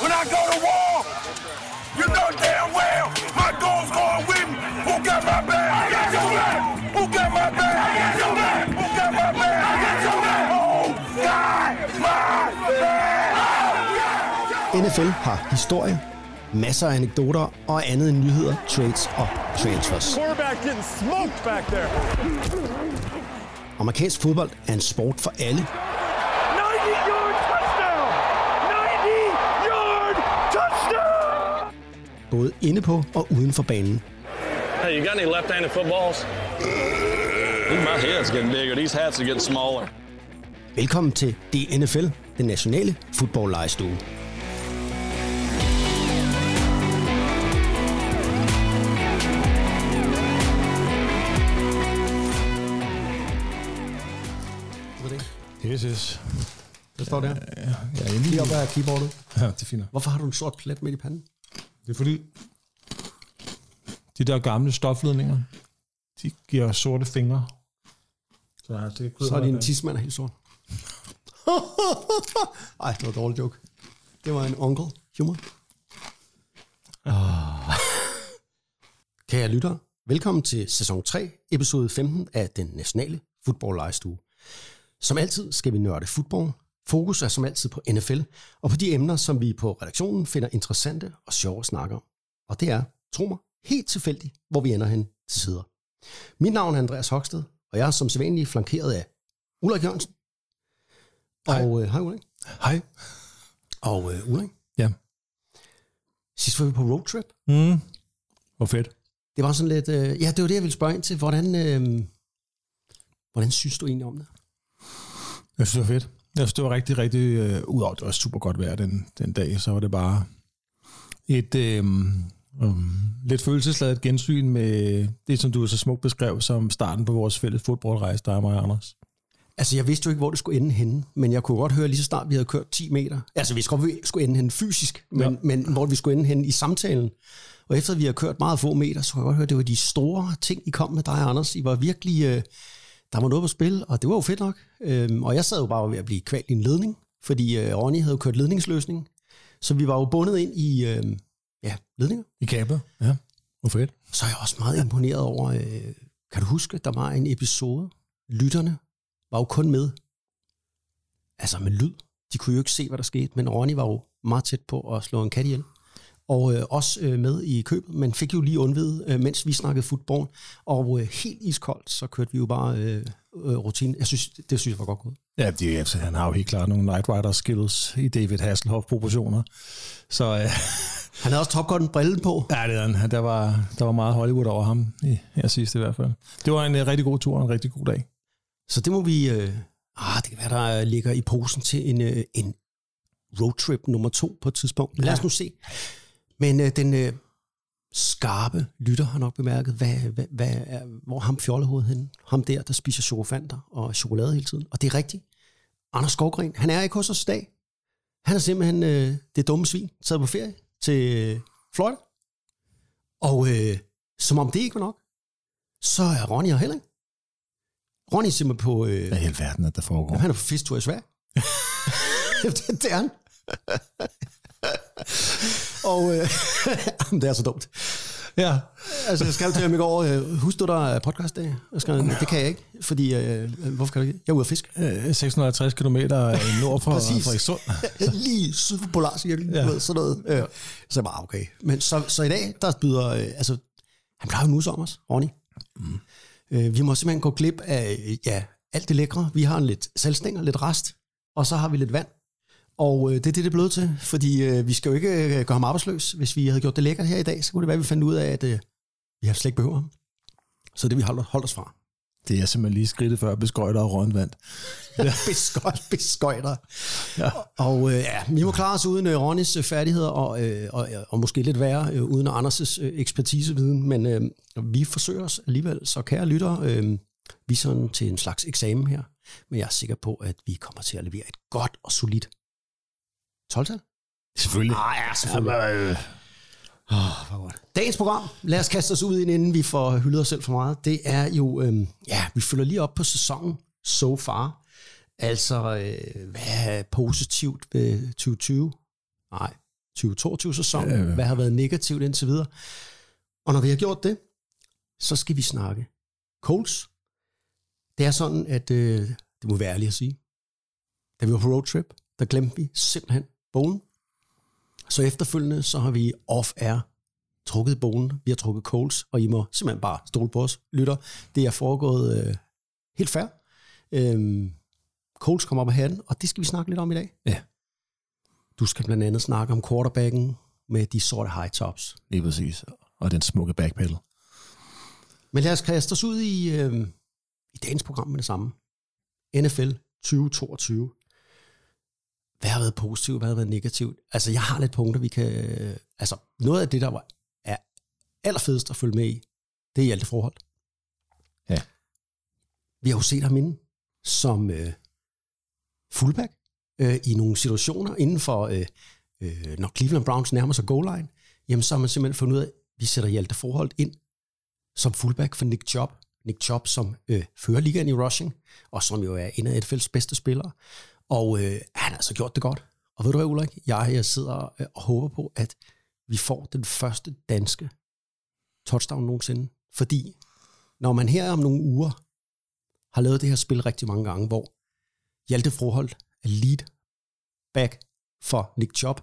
when I go to war. You know damn well my goal's going with me. Who got my back? I got your back. Who got my back? I got your back. Who got my back? I got your back. Oh, God, my back. NFL har historie, masser af anekdoter og andet end nyheder, trades og transfers. Quarterback getting smoked back there. Amerikansk fodbold er en sport for alle, 90-yard touchdown! 90-yard touchdown! Både inde på og uden for banen. Hey, you got any left-handed footballs? My head's getting bigger. These hats are getting smaller. Velkommen til DNFL, den nationale fodboldlejestue. Yes, yes. Hvad står der? Ja, er i Lige op ad keyboardet. Ja, det er fint. Hvorfor har du en sort plet midt i panden? Det er fordi, de der gamle stofledninger, de giver sorte fingre. Så, ja, det Så er din tidsmand helt sort. Ej, det var en dårlig joke. Det var en onkel humor. Oh. Kære lyttere, velkommen til sæson 3, episode 15 af den nationale fodboldlejestue. Som altid skal vi nørde fodbold. Fokus er som altid på NFL, og på de emner, som vi på redaktionen finder interessante og sjove at snakke om. Og det er, tro mig, helt tilfældigt, hvor vi ender hen til sider. Mit navn er Andreas Hoksted, og jeg er som sædvanlig flankeret af Ulrik Jørgensen. Og øh, hej Ulrik. Hej. Og øh, Ulrik, Ja. sidst var vi på roadtrip. Mm. Hvor fedt. Det var sådan lidt, øh, ja, det var det, jeg ville spørge ind til. Hvordan, øh, hvordan synes du egentlig om det? Jeg synes, det var fedt. Jeg synes, det var rigtig, rigtig... Øh, Udover det var super godt vejr den, den dag, så var det bare et øh, um, lidt følelsesladet gensyn med det, som du så smukt beskrev som starten på vores fælles fodboldrejse, der er mig og Anders. Altså, jeg vidste jo ikke, hvor det skulle ende henne, men jeg kunne godt høre lige så snart, vi havde kørt 10 meter. Altså, vi skulle, vi skulle ende henne fysisk, men, ja. men hvor vi skulle ende henne i samtalen. Og efter vi havde kørt meget få meter, så kunne jeg godt høre, at det var de store ting, I kom med dig, Anders. I var virkelig... Øh, der var noget på spil, og det var jo fedt nok. Øhm, og jeg sad jo bare ved at blive kvalt i en ledning, fordi øh, Ronny havde jo kørt ledningsløsning. Så vi var jo bundet ind i øh, ja, ledninger. I kabet? Ja. Hvor fedt. Så er jeg også meget imponeret over, øh, kan du huske, der var en episode, lytterne var jo kun med, altså med lyd. De kunne jo ikke se, hvad der skete, men Ronny var jo meget tæt på at slå en kat ihjel. Og øh, også øh, med i købet, men fik jo lige undvidet, øh, mens vi snakkede fodbold. Og øh, helt iskoldt, så kørte vi jo bare øh, øh, rutine. Jeg synes, det synes jeg var godt gået. Ja, det, altså, han har jo helt klart nogle Night Rider skills i David Hasselhoff-proportioner. Så øh, Han havde også Top Gun brillen på. ja, det han. Der var, der var meget Hollywood over ham, i, her sidst i hvert fald. Det var en uh, rigtig god tur og en rigtig god dag. Så det må vi... Øh, ah, det kan være, der ligger i posen til en, øh, en roadtrip nummer to på et tidspunkt. Lad os nu se. Men øh, den øh, skarpe lytter har nok bemærket, hvad, hvad, hvad er, hvor er ham fjollehovedet henne. Ham der, der spiser chokolafanter og chokolade hele tiden. Og det er rigtigt. Anders Skovgren, han er ikke hos os i dag. Han er simpelthen øh, det dumme svin, taget på ferie til øh, Florida. Og øh, som om det ikke var nok, så er Ronny heller ikke. Ronny er simpelthen på... Øh, Hvad i hele verden, at der foregår? Jamen, han er på fisktur i Sverige. det, det er han. og øh, det er så dumt. Ja. Altså, jeg skrev til ham i går, øh, husk du, der er podcastdag? Jeg skrev, det kan jeg ikke, fordi, øh, hvorfor kan du ikke? Jeg er ude at fiske. Øh, 650 km nord for. Frederikssund. Lige syd for Polarcirklen, Ja. ja. ved, sådan noget. Øh, så jeg bare, okay. Men så, så i dag, der byder, øh, altså, han plejer jo mus om os, Ronny. Mm. Øh, vi må simpelthen gå glip af, øh, ja, alt det lækre. Vi har en lidt salgstænger, lidt rest, og så har vi lidt vand. Og øh, det er det, det er blevet til, fordi øh, vi skal jo ikke øh, gøre ham arbejdsløs. Hvis vi havde gjort det lækkert her i dag, så kunne det være, at vi fandt ud af, at øh, vi har slet ikke behøver ham. Så det vi holdt, holdt os fra. Det er simpelthen lige skridtet før beskøjter og rådvand. Beskøj, beskøjter. Ja. Og øh, ja, vi må klare os uden øh, Ronnys øh, færdigheder, og, øh, og, og måske lidt værre, øh, uden Anders' øh, ekspertiseviden, men øh, vi forsøger os alligevel. Så kære lytter, øh, vi er sådan til en slags eksamen her, men jeg er sikker på, at vi kommer til at levere et godt og solidt 12-tal. Selvfølgelig. Ah, ja, selvfølgelig. Ja, øh, Oh, hvor godt. Dagens program, lad os kaste os ud i den, inden vi får hyldet os selv for meget. Det er jo, øhm, ja, vi følger lige op på sæsonen so far. Altså, øh, hvad er positivt ved 2020? Nej, 2022-sæson. Ja, ja. Hvad har været negativt indtil videre? Og når vi har gjort det, så skal vi snakke Coles. Det er sådan, at øh, det må være ærligt at sige. Da vi var på roadtrip, der glemte vi simpelthen bogen. Så efterfølgende, så har vi off-air trukket bogen. Vi har trukket Coles, og I må simpelthen bare stole på os, lytter. Det er foregået øh, helt fair. Øhm, Coles kommer op af hatten, og det skal vi snakke lidt om i dag. Ja. Du skal blandt andet snakke om quarterbacken med de sorte high tops. Lige præcis. Og den smukke backpedal. Men lad os kaste os ud i, øh, i dagens program med det samme. NFL 2022. Hvad har været positivt, hvad har været negativt? Altså, jeg har lidt punkter, vi kan... Øh, altså, noget af det, der var, er allerfedest at følge med i, det er Hjalte Forhold. Ja. Vi har jo set ham inde som øh, fullback øh, i nogle situationer inden for, øh, øh, når Cleveland Browns nærmer sig goal line, jamen så har man simpelthen fundet ud af, at vi sætter Hjalte Forhold ind som fullback for Nick Chubb. Nick Chubb, som øh, fører ligaen i rushing, og som jo er en af NFL's bedste spillere. Og øh, han har altså gjort det godt. Og ved du hvad, Ulrik? Jeg, jeg sidder øh, og håber på, at vi får den første danske touchdown nogensinde. Fordi når man her om nogle uger har lavet det her spil rigtig mange gange, hvor Hjalte Froholt er lead back for Nick Chubb,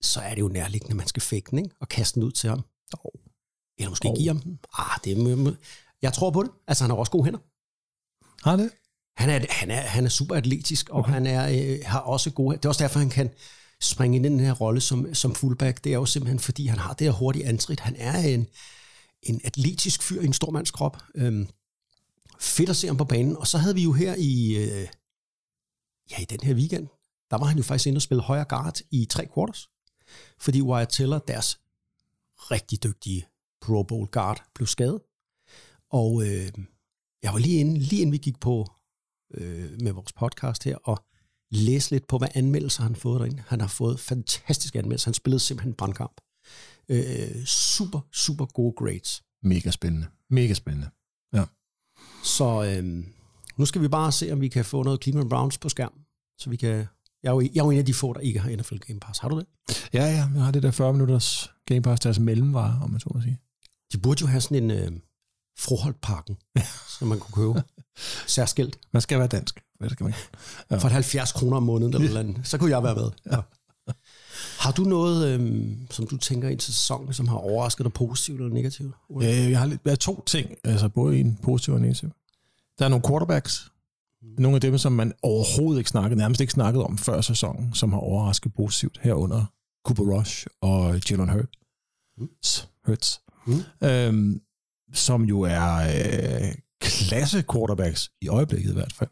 så er det jo nærliggende, at man skal fake den, ikke? og kaste den ud til ham. Eller måske Jo. give ham den. Ah, det er, jeg tror på det. Altså, han har også gode hænder. Har det? Han er, han er, han er super atletisk, og okay. han er, øh, har også gode... Det er også derfor, han kan springe ind i den her rolle som, som fullback. Det er jo simpelthen, fordi han har det her hurtige antrit. Han er en, en atletisk fyr i en stor mands krop. Øhm, fedt at se ham på banen. Og så havde vi jo her i, øh, ja, i den her weekend, der var han jo faktisk inde og spille højre guard i tre quarters. Fordi Wyatt Teller, deres rigtig dygtige Pro Bowl guard, blev skadet. Og øh, jeg var lige inde, lige inden vi gik på øh, med vores podcast her, og læse lidt på, hvad anmeldelser han har fået derinde. Han har fået fantastiske anmeldelser. Han spillede simpelthen brandkamp. Øh, super, super gode grades. Mega spændende. Mega spændende. Ja. Så øh, nu skal vi bare se, om vi kan få noget Cleveland Browns på skærm. Så vi kan... Jeg er, jo, jeg er jo en af de få, der ikke har NFL Game Pass. Har du det? Ja, ja, jeg har det der 40 minutters Game Pass, deres mellemvare, om man så må sige. De burde jo have sådan en øh, Froholt-pakken, som man kunne købe. Særskilt. Man skal være dansk. Det skal man. Ja. For 70 kroner om måneden eller, eller andet. Så kunne jeg være med. Ja. Har du noget, øhm, som du tænker ind til sæsonen, som har overrasket dig positivt eller negativt? Øh, jeg har lidt, jeg har to ting, altså både en positiv og en negativ. Der er nogle quarterbacks, nogle af dem, som man overhovedet ikke snakkede, nærmest ikke snakket om før sæsonen, som har overrasket positivt herunder Cooper Rush og Jalen Hurts, Hurts Mm. øhm, som jo er øh, klasse quarterbacks i øjeblikket i hvert fald.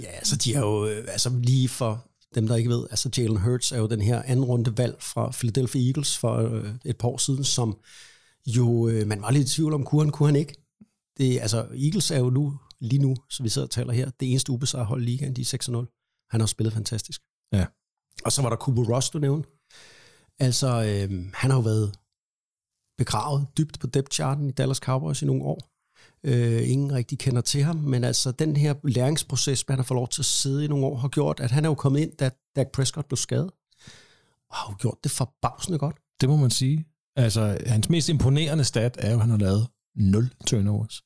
Ja, altså de er jo, øh, altså lige for dem, der ikke ved, altså Jalen Hurts er jo den her anden runde valg fra Philadelphia Eagles for øh, et par år siden, som jo, øh, man var lidt i tvivl om, kunne han, kunne han ikke? Det, altså, Eagles er jo nu, lige nu, så vi sidder og taler her, det eneste ubesejrede hold i ligaen, de er 6-0. Han har spillet fantastisk. Ja. Og så var der Cooper Rush, du nævnte. Altså, øh, han har jo været begravet dybt på depth charten i Dallas Cowboys i nogle år. Øh, ingen rigtig kender til ham, men altså den her læringsproces, man har fået lov til at sidde i nogle år, har gjort, at han er jo kommet ind, da Dak Prescott blev skadet, og har jo gjort det forbavsende godt. Det må man sige. Altså, hans mest imponerende stat er jo, at han har lavet 0 turnovers.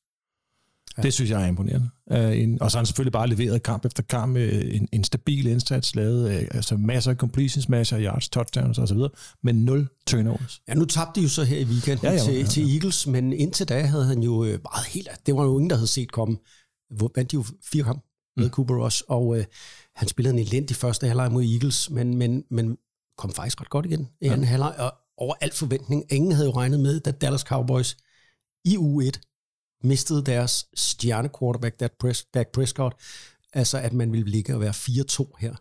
Ja. Det synes jeg er imponerende. Uh, en, og så har han selvfølgelig bare leveret kamp efter kamp med en, en stabil indsats, lavet uh, altså masser af completions, masser af yards, touchdowns osv., men 0 turnovers. Ja, nu tabte de jo så her i weekenden Ja, ja, ja, til, ja, ja. til Eagles, men indtil da havde han jo øh, meget helt... Det var jo ingen, der havde set komme. Hvor vandt de jo fire kampe med Mm. Cooper Rush, og øh, han spillede en elendig første halvleg mod Eagles, men, men, men kom faktisk ret godt igen i anden halvleg, og over al forventning. Ingen havde jo regnet med, da Dallas Cowboys i uge 1 mistede deres stjerne quarterback, Dak, Pres- Dak Prescott, altså at man ville ligge og være 4-2 her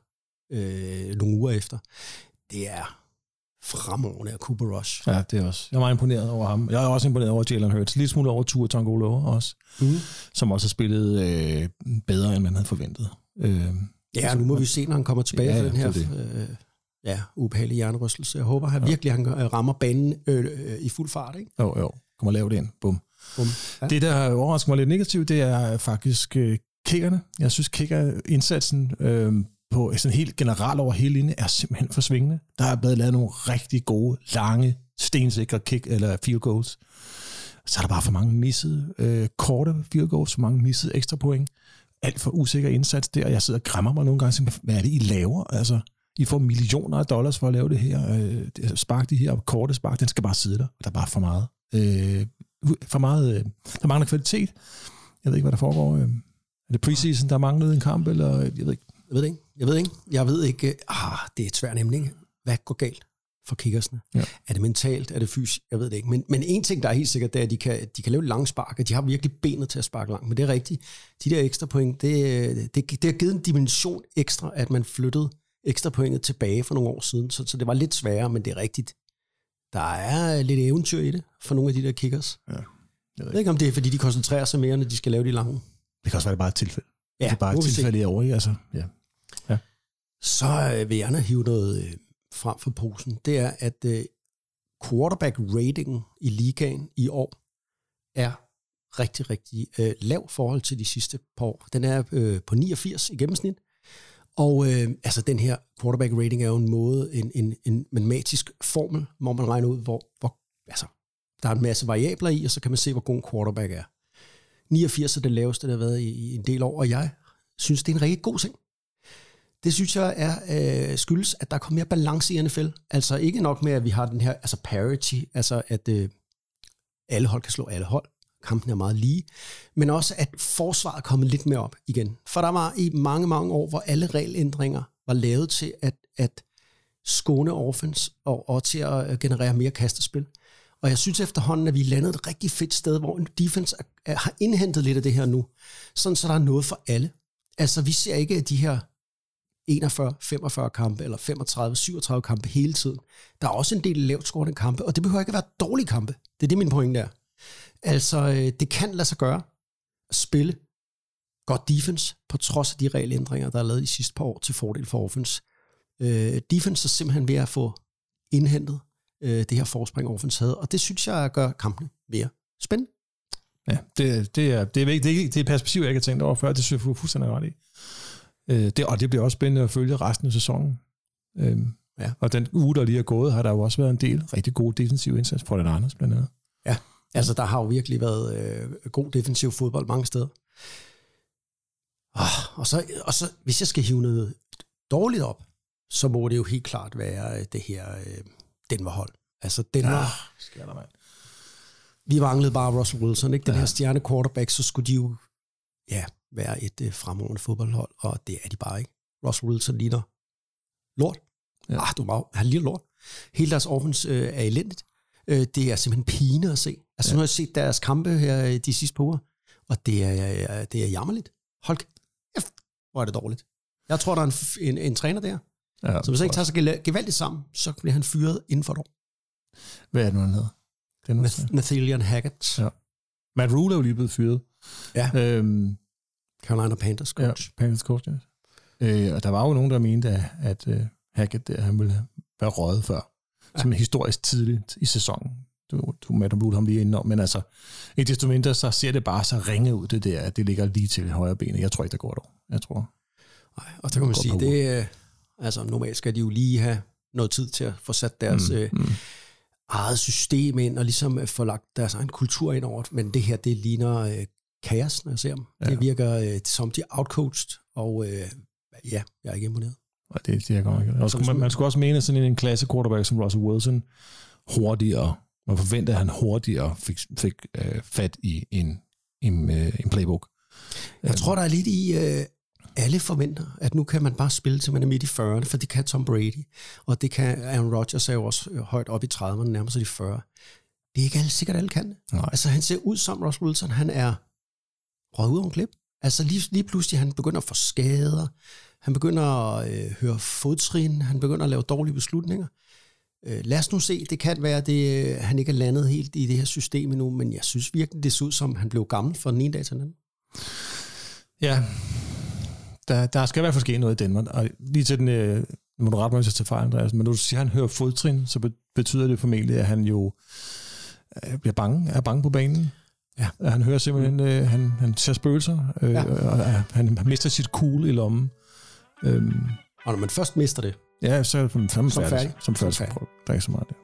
øh, nogle uger efter. Det er fremragende af Cooper Rush. Ja, det er også. Jeg er meget imponeret over ham. Jeg er også imponeret over Jalen Hurts. Lidt smule over Tua Tagovailoa også, Mm. som også har spillet øh, bedre, end man havde forventet. Øh, Ja, nu må vi se, når han kommer tilbage Ja, ja, ja, fra den her det er øh, ja, ubehagelige hjernerystelse. Jeg håber han virkelig, han rammer banen øh, øh, i fuld fart. Ikke? jo, jo. Kommer lavt ind. Bum. Bum. Ja. Det, der overrasker mig lidt negativt, det er faktisk øh, kickerne. Jeg synes, kicker-indsatsen øh, på sådan helt generelt over hele linjen er simpelthen for svingende. Der er blevet lavet nogle rigtig gode, lange, stensikre kick eller field goals. Så er der bare for mange missede øh, korte field goals, for mange missede ekstra point. Alt for usikker indsats der. Jeg sidder og græmmer mig nogle gange og siger, hvad er det, I laver? Altså, I får millioner af dollars for at lave det her. Øh, det- spark de her korte spark, den skal bare sidde der. Der er bare for meget. Øh, for meget øh, der mangler kvalitet. Jeg ved ikke, hvad der foregår. Øh, er det preseason, der manglede en kamp, eller jeg ved ikke. Jeg ved ikke. Jeg ved ikke. Jeg ved ikke. øh, Ah, det er et svært ikke? Hvad går galt for kickersne? Ja. Er det mentalt? Er det fysisk? Jeg ved det ikke. Men, men en ting, der er helt sikkert, det er, at de kan, de kan lave lange spark, og de har virkelig benet til at sparke langt. Men det er rigtigt. De der ekstra point, det, det, det har givet en dimension ekstra, at man flyttede ekstra pointet tilbage for nogle år siden. Så, så det var lidt sværere, men det er rigtigt. Der er lidt eventyr i det for nogle af de der kickers. Ja. Jeg ved ikke, om det er, fordi de koncentrerer sig mere, når de skal lave de lange. Det kan også være, det bare et tilfælde. Ja, det er bare et tilfælde i år, ikke? Altså, ja. så øh, vil jeg gerne hive noget øh, frem for posen. Det er, at øh, quarterback ratingen i ligaen i år er rigtig, rigtig øh, lav forhold til de sidste par år. Den er øh, på 89 i gennemsnit. Og øh, altså den her quarterback rating er jo en måde, en, en, en matematisk formel, hvor man regner ud, hvor, hvor altså, der er en masse variabler i, og så kan man se, hvor god en quarterback er. 89 er det laveste, der har været i, i en del år, og jeg synes, det er en rigtig god ting. Det synes jeg er øh, skyldes, at der kommer mere balance i NFL. Altså ikke nok med, at vi har den her altså parity, altså at øh, alle hold kan slå alle hold. Kampen er meget lige. Men også, at forsvaret er kommet lidt mere op igen. For der var i mange, mange år, hvor alle regelændringer var lavet til at, at skåne offense og, og til at øh, generere mere kastespil. Og jeg synes efterhånden, at vi er landet et rigtig fedt sted, hvor en defense er, er, har indhentet lidt af det her nu. Sådan, så der er noget for alle. Altså, vi ser ikke de her 41, 45 kampe, eller 35, 37 kampe hele tiden. Der er også en del lavt scorende kampe, og det behøver ikke at være dårlige kampe. Det er det, min pointe er. Altså, øh, det kan lade sig gøre at spille godt defense, på trods af de regelændringer, der er lavet de sidste par år til fordel for offense. Øh, defense er simpelthen ved at få indhentet øh, det her forspring, offense havde, og det synes jeg gør kampene mere spændende. Ja, det, det, er, det, er, vigtigt. det, er, det er perspektiv, jeg ikke har tænkt over før. Det synes jeg, fuldstændig ret i. Øh, det, og det bliver også spændende at følge resten af sæsonen. Øh, Ja. Og den uge, der lige er gået, har der jo også været en del rigtig gode defensive indsats for den Anders, blandt andet. Altså, der har jo virkelig været øh, god defensiv fodbold mange steder. Oh, og, så, og så, hvis jeg skal hive noget dårligt op, så må det jo helt klart være øh, det her øh, Denver-hold. Altså, Denver, Skal der, mand. vi manglede bare Russell Wilson, ikke? Den ja. her stjerne quarterback, så skulle de jo ja, være et øh, fremragende fodboldhold, og det er de bare ikke. Russell Wilson ligner lort. Ja. Ja. Ah, du må, han ligner lort. Hele deres offense øh, er elendigt. Øh, det er simpelthen pine at se. Altså, ja. nu har jeg set deres kampe her de sidste par uger, og det er, øh, det er jammerligt. Hold kæft, hvor er det dårligt. Jeg tror, der er en, en, en træner der, Ja, så hvis han ikke tager sig gevaldigt sammen, så bliver han fyret inden for et år. Hvad er det nu, han hedder? Det er Nath- Nathaniel Hackett, Ja. Matt Rule er jo lige blevet fyret. Ja. Øhm, Carolina Panthers coach. Ja, Panthers coach, ja. Øh, og der var jo nogen, der mente, at, at uh, Hackett der, han ville være røget før. Ja. Som historisk tidligt i sæsonen. Du, du Matt Rule ham lige indenom, men altså, ikke desto mindre, så ser det bare så ringe ud, det der, at det ligger lige til højre benet. Jeg tror ikke, der går år. Jeg tror, Nej, og så kan man sige, det, øh, altså normalt skal de jo lige have noget tid til at få sat deres mm, mm. eget system ind, og ligesom øh, få lagt deres egen kultur ind over. Men det her, det ligner øh, kaos, når jeg ser dem. Ja. Det virker øh, som de outcoached, og øh, ja, jeg er ikke imponeret. og det, det er godt nok. Man, man skulle også mene, sådan en klasse quarterback som Russell Wilson hurtigere, man forventer, at han hurtigere fik, fik øh, fat i en, en, øh, en playbook. Jeg tror, der er lidt i, øh, alle forventer, at nu kan man bare spille til man er midt i 40'erne, for det kan Tom Brady, og det kan Aaron Rodgers er jo også øh, højt op i 30'erne, nærmere sig de 40. Det er ikke alle, sikkert alle kan. Nej. Altså han ser ud som Ross Wilson, han er røget ud af en klip. Altså lige, lige pludselig, han begynder at få skader, han begynder at øh, høre fodtrin, han begynder at lave dårlige beslutninger. Øh, lad os nu se, det kan være, at det, øh, han ikke er landet helt i det her system endnu, men jeg synes virkelig, det ser ud som, han blev gammel fra den ene dag til den anden. Ja, der, der skal i hvert fald ske noget i Danmark. Og lige til den, øh, må du rette mig, hvis jeg tager fejl, Andreas, men når du siger, at han hører fodtrin, så be- betyder det formentlig, at han jo øh, bliver bange, er bange på banen. Ja. Han hører simpelthen, øh, han, han ser spøgelser, øh, Ja. og øh, han, han mister sit cool i lommen. Øhm, Og når man først mister det, ja, så er det som Som færdig. Som færdig. Som færdig. Der er ikke så meget der.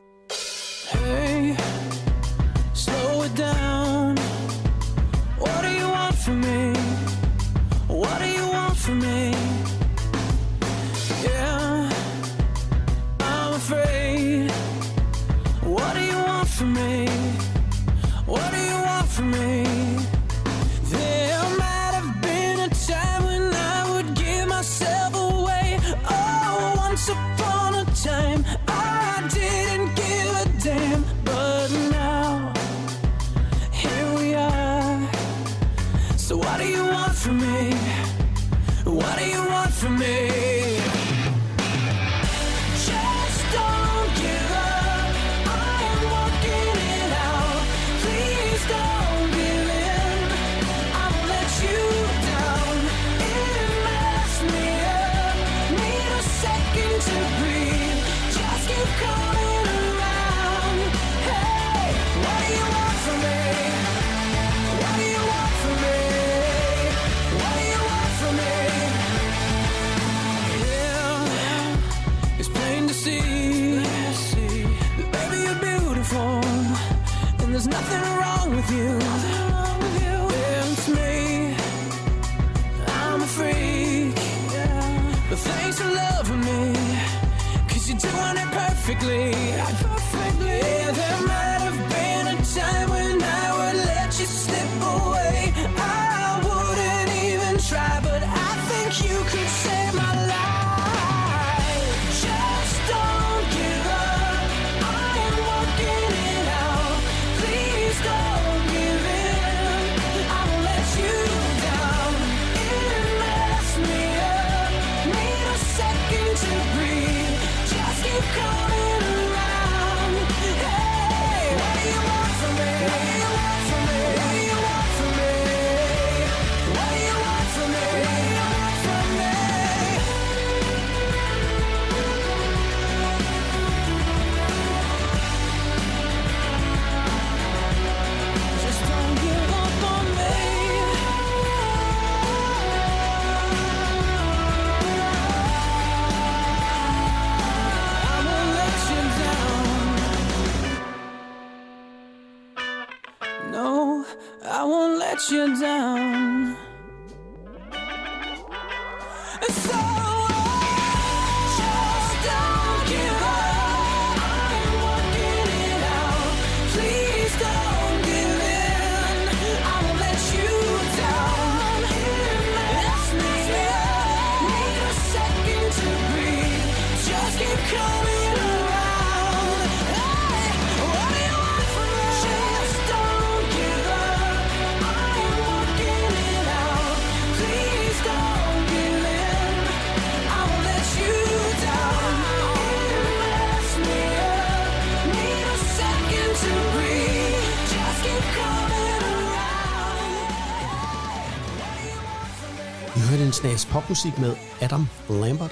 Snas popmusik med Adam Lambert.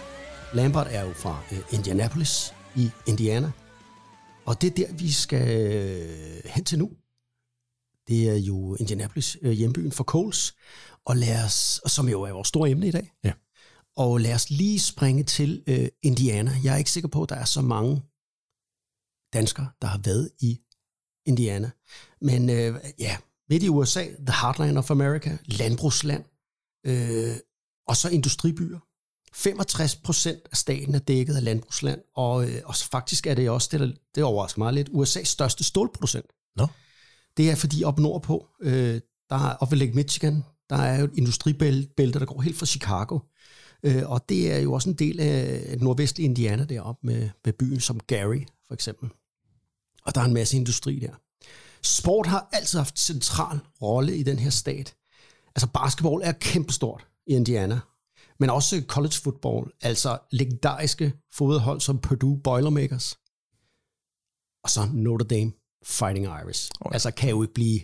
Lambert er jo fra øh, Indianapolis i Indiana. Og det er der, vi skal øh, hen til nu. Det er jo Indianapolis, øh, hjembyen for Coles, og lad os, som jo er vores store emne i dag. Ja. Og lad os lige springe til øh, Indiana. Jeg er ikke sikker på, at der er så mange danskere, der har været i Indiana. Men øh, ja, midt i USA, the heartland of America, landbrugsland, øh, og så industribyer. 65 procent af staten er dækket af landbrugsland, og, øh, og så faktisk er det også, det, der, det overrasker mig lidt, USA's største stålproducent. Nå. Det er fordi op nordpå, øh, der er op ved Lake Michigan, der er jo et industribælte, der går helt fra Chicago. Øh, og det er jo også en del af nordvestlige Indiana deroppe med, med byen som Gary, for eksempel. Og der er en masse industri der. Sport har altid haft en central rolle i den her stat. Altså basketball er kæmpestort i Indiana, men også college football, altså legendariske fodboldhold som Purdue Boilermakers, og så Notre Dame Fighting Irish. Oj. Altså kan jo ikke blive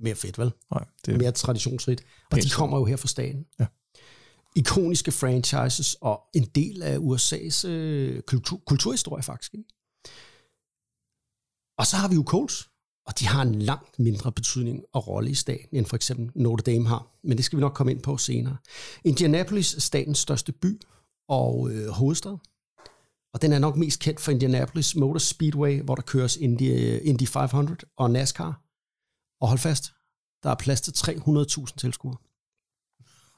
mere fedt, vel? Nej, det Mere traditionsrigt. Og de kommer jo her fra staten. Ja. Ikoniske franchises og en del af USA's øh, kultur, kulturhistorie faktisk. Ikke? Og så har vi jo Colts, og de har en langt mindre betydning og rolle i staten, end for eksempel Notre Dame har. Men det skal vi nok komme ind på senere. Indianapolis er statens største by, og øh, hovedstad. Og den er nok mest kendt for Indianapolis Motor Speedway, hvor der køres Indy, øh, Indy 500 og NASCAR. Og hold fast, der er plads til 300.000 tilskuere.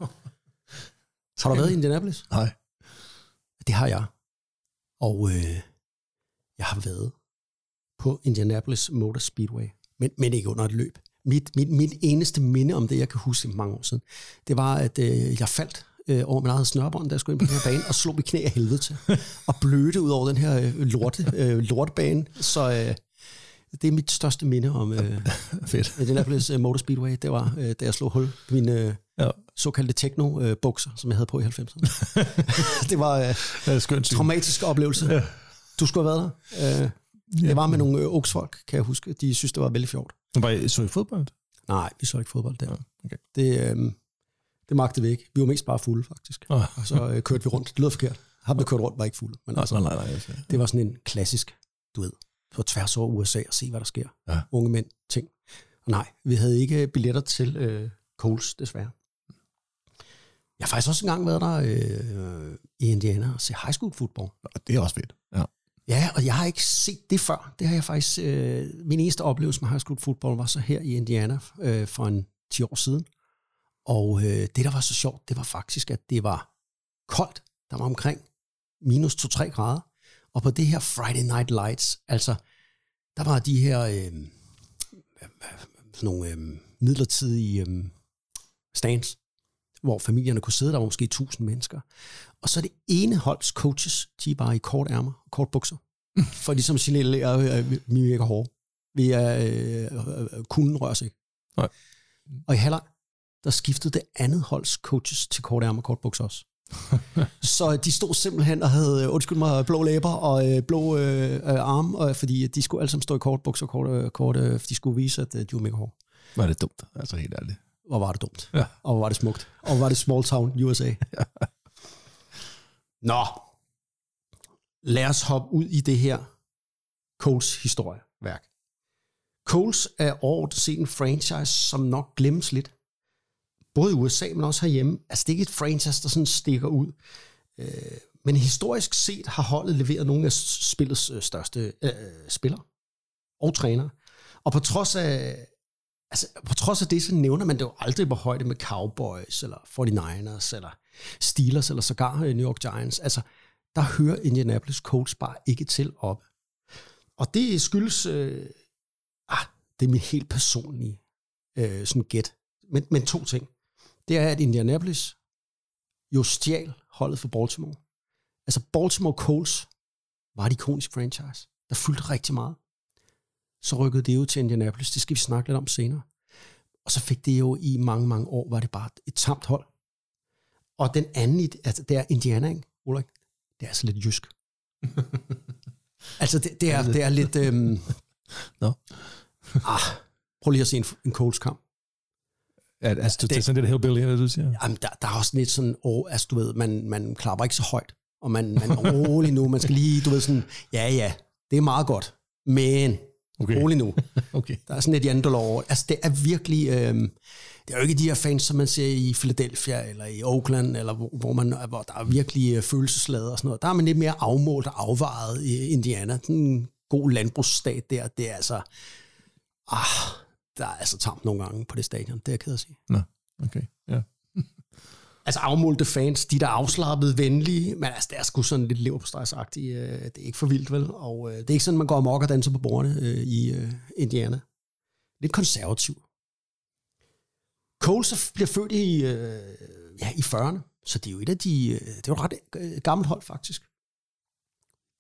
Har du været i Indianapolis? Nej. Det har jeg. Og øh, jeg har været på Indianapolis Motor Speedway, men, men ikke under et løb. Mit, mit, mit eneste minde om det, jeg kan huske mange år siden, det var, at øh, jeg faldt øh, over min eget snørbånd, da jeg skulle ind på den her bane, og slog mit knæ af helvede til, og blødte ud over den her øh, lorte, øh, lortebane. Så øh, det er mit største minde om øh, Fedt. Indianapolis øh, Motor Speedway. Det var, øh, da jeg slog hul på mine øh, Ja. såkaldte techno-bukser, som jeg havde på i 90'erne. det var... Øh, Det syn. traumatisk oplevelse. Ja. Du skulle have været der. Øh, det var med nogle øh, oksfolk, kan jeg huske. De synes, det var vældig fjort. Var I, så I fodbold? Nej, vi så ikke fodbold der. okay. Det, øh, det magtede vi ikke. Vi var mest bare fulde, faktisk. Ah. Og så øh, kørte vi rundt. Det lød forkert. Ham, der kørte rundt, var ikke fuld. Men Nej, altså, nej, nej. nej. altså. det var sådan en klassisk, du ved, på tværs over USA og se, hvad der sker. Ja. Unge mænd, ting. Og nej, vi havde ikke billetter til øh, Coles, desværre. Jeg har faktisk også engang været der øh, i Indiana og se high school football. Og det er også fedt. Ja. Og jeg har ikke set det før. Det har jeg faktisk... Øh, min eneste oplevelse med high school football var så her i Indiana øh, for en 10 år siden. Og øh, det, der var så sjovt, det var faktisk, at det var koldt. Der var omkring minus 2-3 grader. Og på det her Friday Night Lights, altså, der var de her øh, sådan nogle øh, midlertidige øh, stands, hvor familierne kunne sidde. Der var måske 1000 mennesker. Og så er det ene holds coaches, de er bare i kort ærmer og kort bukser. For ligesom at signalere, at vi vi er ikke hårde. Vi er øh, øh, kunden rører sig ikke. Nej. Og i halvleg, der skiftede det andet holds coaches til kort ærmer og kort bukser også. så de stod simpelthen og havde, øh, undskyld mig, blå læber og øh, blå øh, øh, arme, og, fordi de skulle alle sammen stå i kort bukser kort, øh, kort øh, de skulle vise, at øh, de var mega hårde. Var det dumt, altså helt ærligt. Hvor var det dumt. Ja. Og hvor var det smukt. Og hvor var det small town USA. Nå. Lad os hoppe ud i det her Coles historieværk. Coles er året set en franchise, som nok glemmes lidt. Både i USA, men også herhjemme. Altså, det er ikke et franchise, der sådan stikker ud. Øh, men historisk set har holdet leveret nogle af spillets øh, største øh, øh, spillere og trænere. Og på trods af, altså, på trods af det, så nævner man det jo aldrig på højde med Cowboys, eller 49ers, eller Steelers, eller sågar øh, New York Giants. Altså, der hører Indianapolis Colts bare ikke til op. Og det skyldes, øh, ah, det er mit helt personlige øh, sådan gæt. Men, men to ting. Det er, at Indianapolis jo stjal holdet for Baltimore. Altså Baltimore Colts var et ikonisk franchise, der fyldte rigtig meget så rykkede det jo til Indianapolis. Det skal vi snakke lidt om senere. Og så fik det jo i mange, mange år, var det bare et tamt hold. Og den anden, altså det er Indiana, ikke, Ulrik? Det er altså lidt jysk. altså det, det, er, det er lidt... Øhm, Nå. ah, prøv lige at se en, en Colts kamp. Ja, altså, det, det- er sådan lidt hillbilly, det, du siger? Jamen, der, der er også lidt sådan, oh, altså du ved, man, man klapper ikke så højt. Og man, man er rolig nu. Man skal lige, du ved sådan, ja ja, det er meget godt. Men Okay. rolig nu. Okay. Der er sådan et jantel over. Altså, det er virkelig... Øh, det er jo ikke de her fans, som man ser i Philadelphia eller i Oakland, eller hvor, hvor, man, hvor der er virkelig øh, følelsesladet og sådan noget. Der er man lidt mere afmålt og afvejet i Indiana. Sådan en god landbrugsstat der, det er altså... Ah, der er altså tamt nogle gange på det stadion. Det er jeg ked at sige. Nå, okay. Ja. Altså afmålte fans, de der er afslappet, venlige, men altså, det er sgu sådan lidt leverpostejsagtigt. Øh, det er ikke for vildt, vel? Og øh, det er ikke sådan, man går amok og danser på bordene i Indiana. Lidt konservativ. Cole så bliver født i, øh, ja, i 40'erne, så det er jo et af de... Øh, det er jo et ret øh, gammelt hold, faktisk.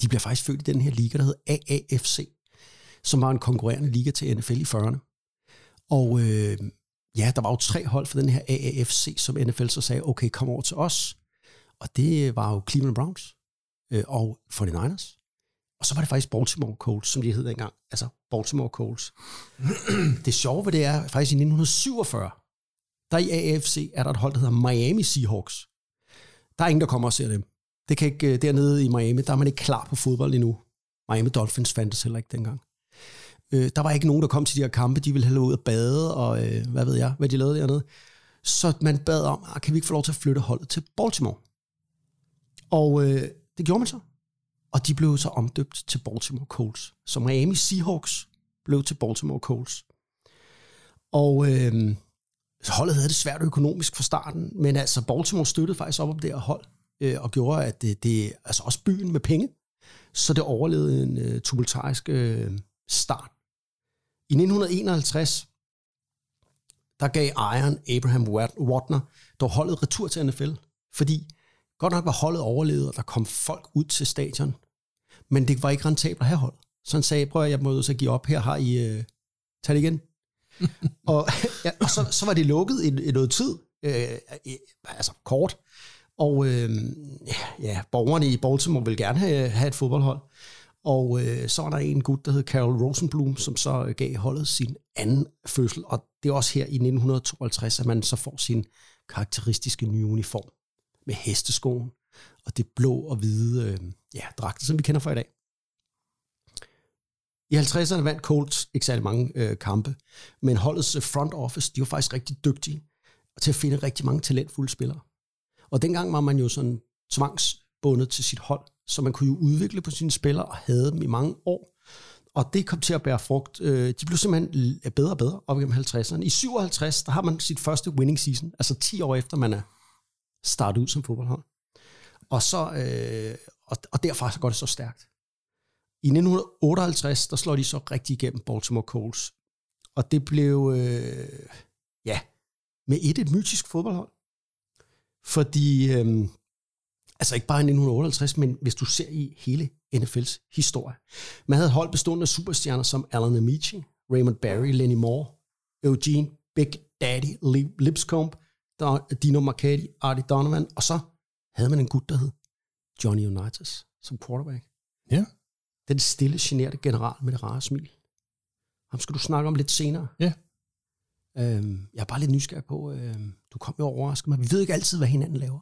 De bliver faktisk født i den her liga, der hedder AAFC, som var en konkurrerende liga til NFL i 40'erne. Og øh, ja, der var jo tre hold for den her AAFC, som NFL så sagde, okay, kom over til os. Og det øh, var jo Cleveland Browns øh, og 49ers. Og så var det faktisk Baltimore Colts, som de hed dengang. Altså Baltimore Colts. det sjove ved det er, faktisk i 1947, der i AFC er der et hold, der hedder Miami Seahawks. Der er ingen, der kommer og ser dem. Det kan ikke, øh, dernede i Miami, der er man ikke klar på fodbold endnu. Miami Dolphins fandtes heller ikke dengang. Øh, der var ikke nogen, der kom til de her kampe. De ville hellere ud og bade, og øh, hvad ved jeg, hvad de lavede dernede. Så man bad om, ah, kan vi ikke få lov til at flytte holdet til Baltimore? Og øh, det gjorde man så. Og de blev så omdøbt til Baltimore Colts. Så Miami Seahawks blev til Baltimore Colts. Og øh, holdet havde det svært økonomisk fra starten, men altså Baltimore støttede faktisk op om det her hold, øh, og gjorde, at det, det, altså også byen med penge, så det overlevede en øh, tumultarisk øh, start. I 1951, der gav ejeren Abraham Watner dog holdet retur til NFL, fordi godt nok var holdet overlevet, og der kom folk ud til stadion, men det var ikke rentabelt at have hold. Så han sagde, prøv at jeg må så give op, her har I, øh, tag det igen. og ja, og så, så var det lukket i, i noget tid, øh, altså kort, og øh, ja, ja, borgerne i Baltimore ville gerne have, have et fodboldhold. Og øh, så var der en gut, der hed Carol Rosenblum, som så gav holdet sin anden fødsel. Og det er også her i 1952, at man så får sin karakteristiske nye uniform med hesteskoen og det blå og hvide øh, ja, dragter, som vi kender fra i dag. I 50'erne vandt Colts ikke særlig mange øh, kampe, men holdets øh, front office, de var faktisk rigtig dygtige til at finde rigtig mange talentfulde spillere. Og dengang var man jo sådan tvangsbundet til sit hold, så man kunne jo udvikle på sine spillere og havde dem i mange år. Og det kom til at bære frugt. Øh, de blev simpelthen bedre og bedre op igennem 50'erne. I 57, der har man sit første winning season, altså 10 år efter man er startet ud som fodboldhold. Og, så, øh, og, og derfra så går det så stærkt. I 1958, der slår de så rigtig igennem Baltimore Colts. Og det blev, øh, ja, med et et mytisk fodboldhold. Fordi, øh, altså ikke bare i 1958, men hvis du ser i hele NFL's historie. Man havde hold bestående af superstjerner som Alan Amici, Raymond Barry, Lenny Moore, Eugene Big Daddy Lipscomb, Dino Marchetti, Artie Donovan, og så havde man en gut, der hed Johnny Unitas som quarterback. Ja. Den stille, generte general med det rare smil. Ham skal du snakke om lidt senere. Ja. Øhm, jeg er bare lidt nysgerrig på, øhm, du kom jo og overraskede mig. Vi ved ikke altid, hvad hinanden laver.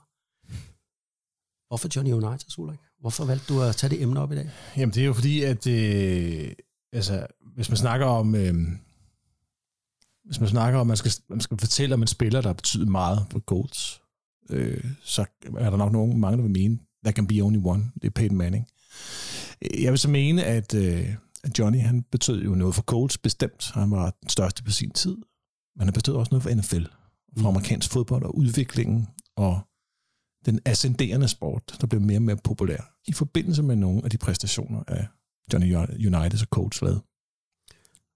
Hvorfor Johnny Unitas, Ulrik? Hvorfor valgte du at tage det emne op i dag? Jamen, det er jo fordi, at øh, altså, hvis man snakker om... Øh, hvis man snakker om, at man skal, man skal fortælle om en spiller, der betyder meget for Colts, øh, så er der nok nogen, mange, der vil mene, der can be only one. Det er Peyton Manning. Jeg vil så mene, at, øh, at Johnny, han betød jo noget for Colts bestemt. Han var den største på sin tid. Men han betød også noget for NFL, for amerikansk fodbold og udviklingen og den ascenderende sport, der blev mere og mere populær i forbindelse med nogle af de præstationer af Johnny Unitas og Colts lavede.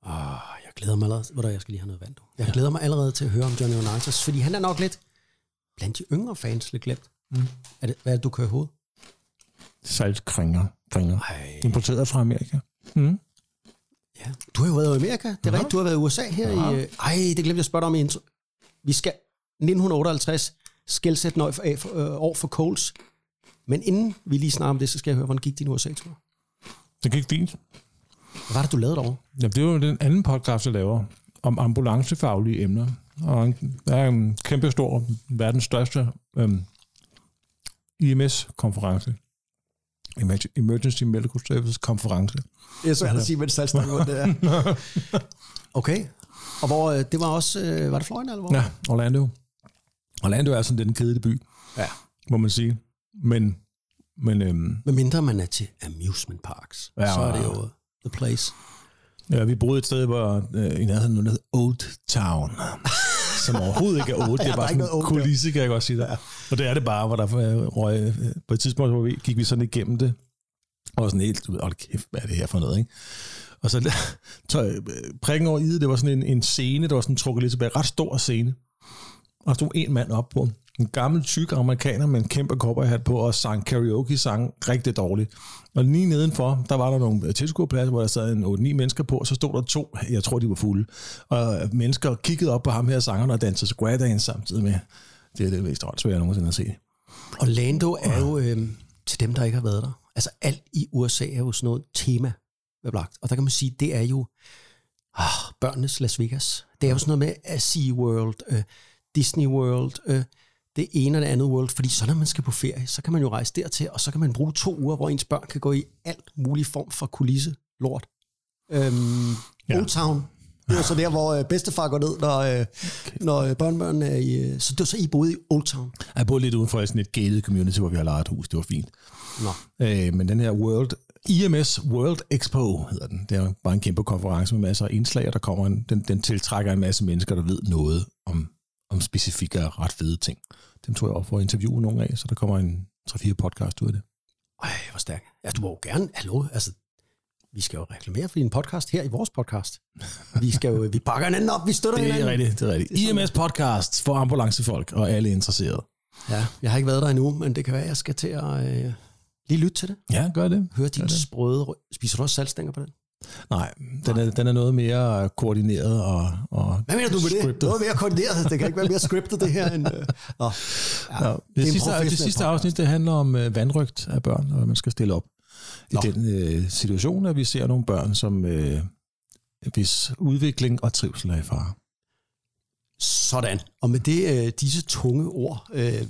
Oh, jeg glæder mig allerede. Hvor der, jeg skal lige have noget vand. Du. Jeg glæder mig allerede til at høre om Johnny Unitas, fordi han er nok lidt blandt de yngre fans lidt glemt. Mm. Er det, hvad er det, du kører i hovedet? Saltkringer. Kringer. Importeret fra Amerika. Mm. Ja. Du har jo været i Amerika. Det er rigtigt. Du har været i USA her Ja. i... øh, Ej, det glemte jeg at spørge dig om i intro. Vi skal 1958 skældsættende år for, øh, for, øh, år for Coles. Men inden vi lige snakker om det, så skal jeg høre, hvordan gik din USA-tur? Det gik fint. Hvad var det, du lavede derovre? Ja, det jo den anden podcast, jeg laver om ambulancefaglige emner. Og der er en kæmpe stor, verdens største øhm, IMS-konference. Emerg- Emergency Medical Services konference. Jeg så at sige, mens jeg snakker om det der. Okay. Og hvor, øh, det var også... øh, Var det Florida, eller hvor? Ja, Orlando. Orlando er sådan lidt en kedelig by, ja. må man sige. Men, men øhm, Med mindre man er til amusement parks, Ja, så er det jo the place. ja, vi boede et sted, hvor øh, i nærheden hedder Old Town. som overhovedet ikke er old. Det er der bare sådan en der. kulisse, kan jeg godt sige dig. Og det er det bare, hvor der øh, røg, øh, på et tidspunkt hvor vi, gik vi sådan igennem det, og sådan helt, hold kæft, hvad er det her for noget, ikke? Og så så, øh, prikken over i det, det var sådan en, en scene, der var sådan trukket lidt tilbage, ret stor scene. Og der stod en mand op på, en gammel, tyk amerikaner med en kæmpe cowboyhat på, og sang karaoke sang rigtig dårligt. Og lige nedenfor, der var der nogle øh, tilskuerpladser, hvor der sad en 8-9 mennesker på, og så stod der to, jeg tror, de var fulde, og øh, mennesker kiggede op på ham her sangeren og dansede square dance samtidig med. Det er det mest åndssvære, jeg nogensinde har set. Orlando er jo, øh, til dem, der ikke har været der, altså alt i USA er jo sådan noget tema blagt. Og der kan man sige, det er jo ah, børnenes Las Vegas. Det er jo sådan noget med Sea World, øh, Disney World, øh, det ene og det andet world, fordi så når man skal på ferie, så kan man jo rejse dertil, og så kan man bruge to uger, hvor ens børn kan gå i alt mulig form for kulisse lort. Øhm, Ja. Old Town, Det var så der, hvor øh, bedstefar går ned, når, øh, når øh, børnebørnene er i... Øh, så det var så, I boede i Old Town. Jeg boede lidt uden for sådan et gated community, hvor vi har lejet et hus. Det var fint. Nå. Øh, men den her World, IMS World Expo hedder den. Det er bare en kæmpe konference med masser af indslag, og der kommer en, den, den tiltrækker en masse mennesker, der ved noget om, om specifikke og ret fede ting. Dem tog jeg op for at interviewe nogle af, så der kommer en 3-4 podcast ud af det. Ej, hvor stærk. Ja, du må jo gerne... Hallo, altså... Vi skal jo reklamere for din podcast her i vores podcast. Vi skal jo... Vi bakker hinanden op, vi støtter Det er hinanden. rigtigt, det er rigtigt. IMS podcast for ambulancefolk og alle interesserede. Ja, jeg har ikke været der endnu, men det kan være, jeg skal til at øh, lige lytte til det. Ja, gør det. Høre din sprøde... rø- Spiser du også salgstænger på den? Nej, den er, den er noget mere koordineret og, og Hvad mener du med det? scriptet. Noget mere koordineret. Det kan ikke være mere scriptet, det her. End, øh. Nå. Ja, Ja, det det, sidste, det sidste afsnit, det handler om øh, vandrygt af børn, og hvad man skal stille op. I Nå. den øh, situation, at vi ser nogle børn, som øh, hvis udvikling og trivsel er i fare. Sådan. Og med det, øh, disse tunge ord, øh,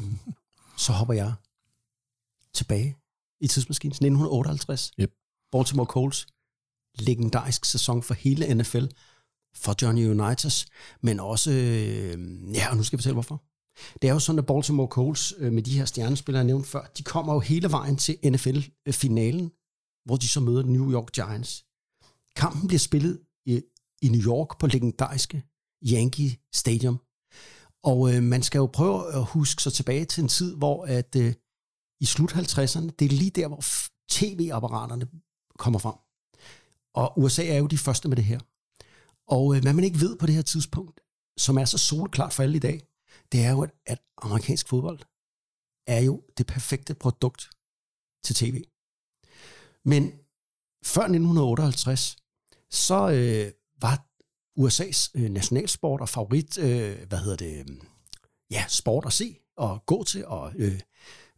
så hopper jeg tilbage i tidsmaskinen 1958. Yep. Baltimore Colts. Legendarisk sæson for hele NFL. For Johnny Unitas. Men også, øh, ja, og nu skal jeg fortælle hvorfor. Det er jo sådan, at Baltimore Colts øh, med de her stjernespillere, jeg nævnte før, de kommer jo hele vejen til NFL-finalen, hvor de så møder New York Giants. Kampen bliver spillet i, i New York på legendariske Yankee Stadium. Og øh, man skal jo prøve at huske sig tilbage til en tid, hvor at øh, i slut 50'erne, det er lige der, hvor f- tv-apparaterne kommer frem. Og USA er jo de første med det her. Og øh, hvad man ikke ved på det her tidspunkt, som er så solklart for alle i dag, det er jo, at, at amerikansk fodbold er jo det perfekte produkt til tv. Men før 1958, så øh, var USA's øh, nationalsport og favorit, øh, hvad hedder det, øh, ja, sport at se og gå til og øh,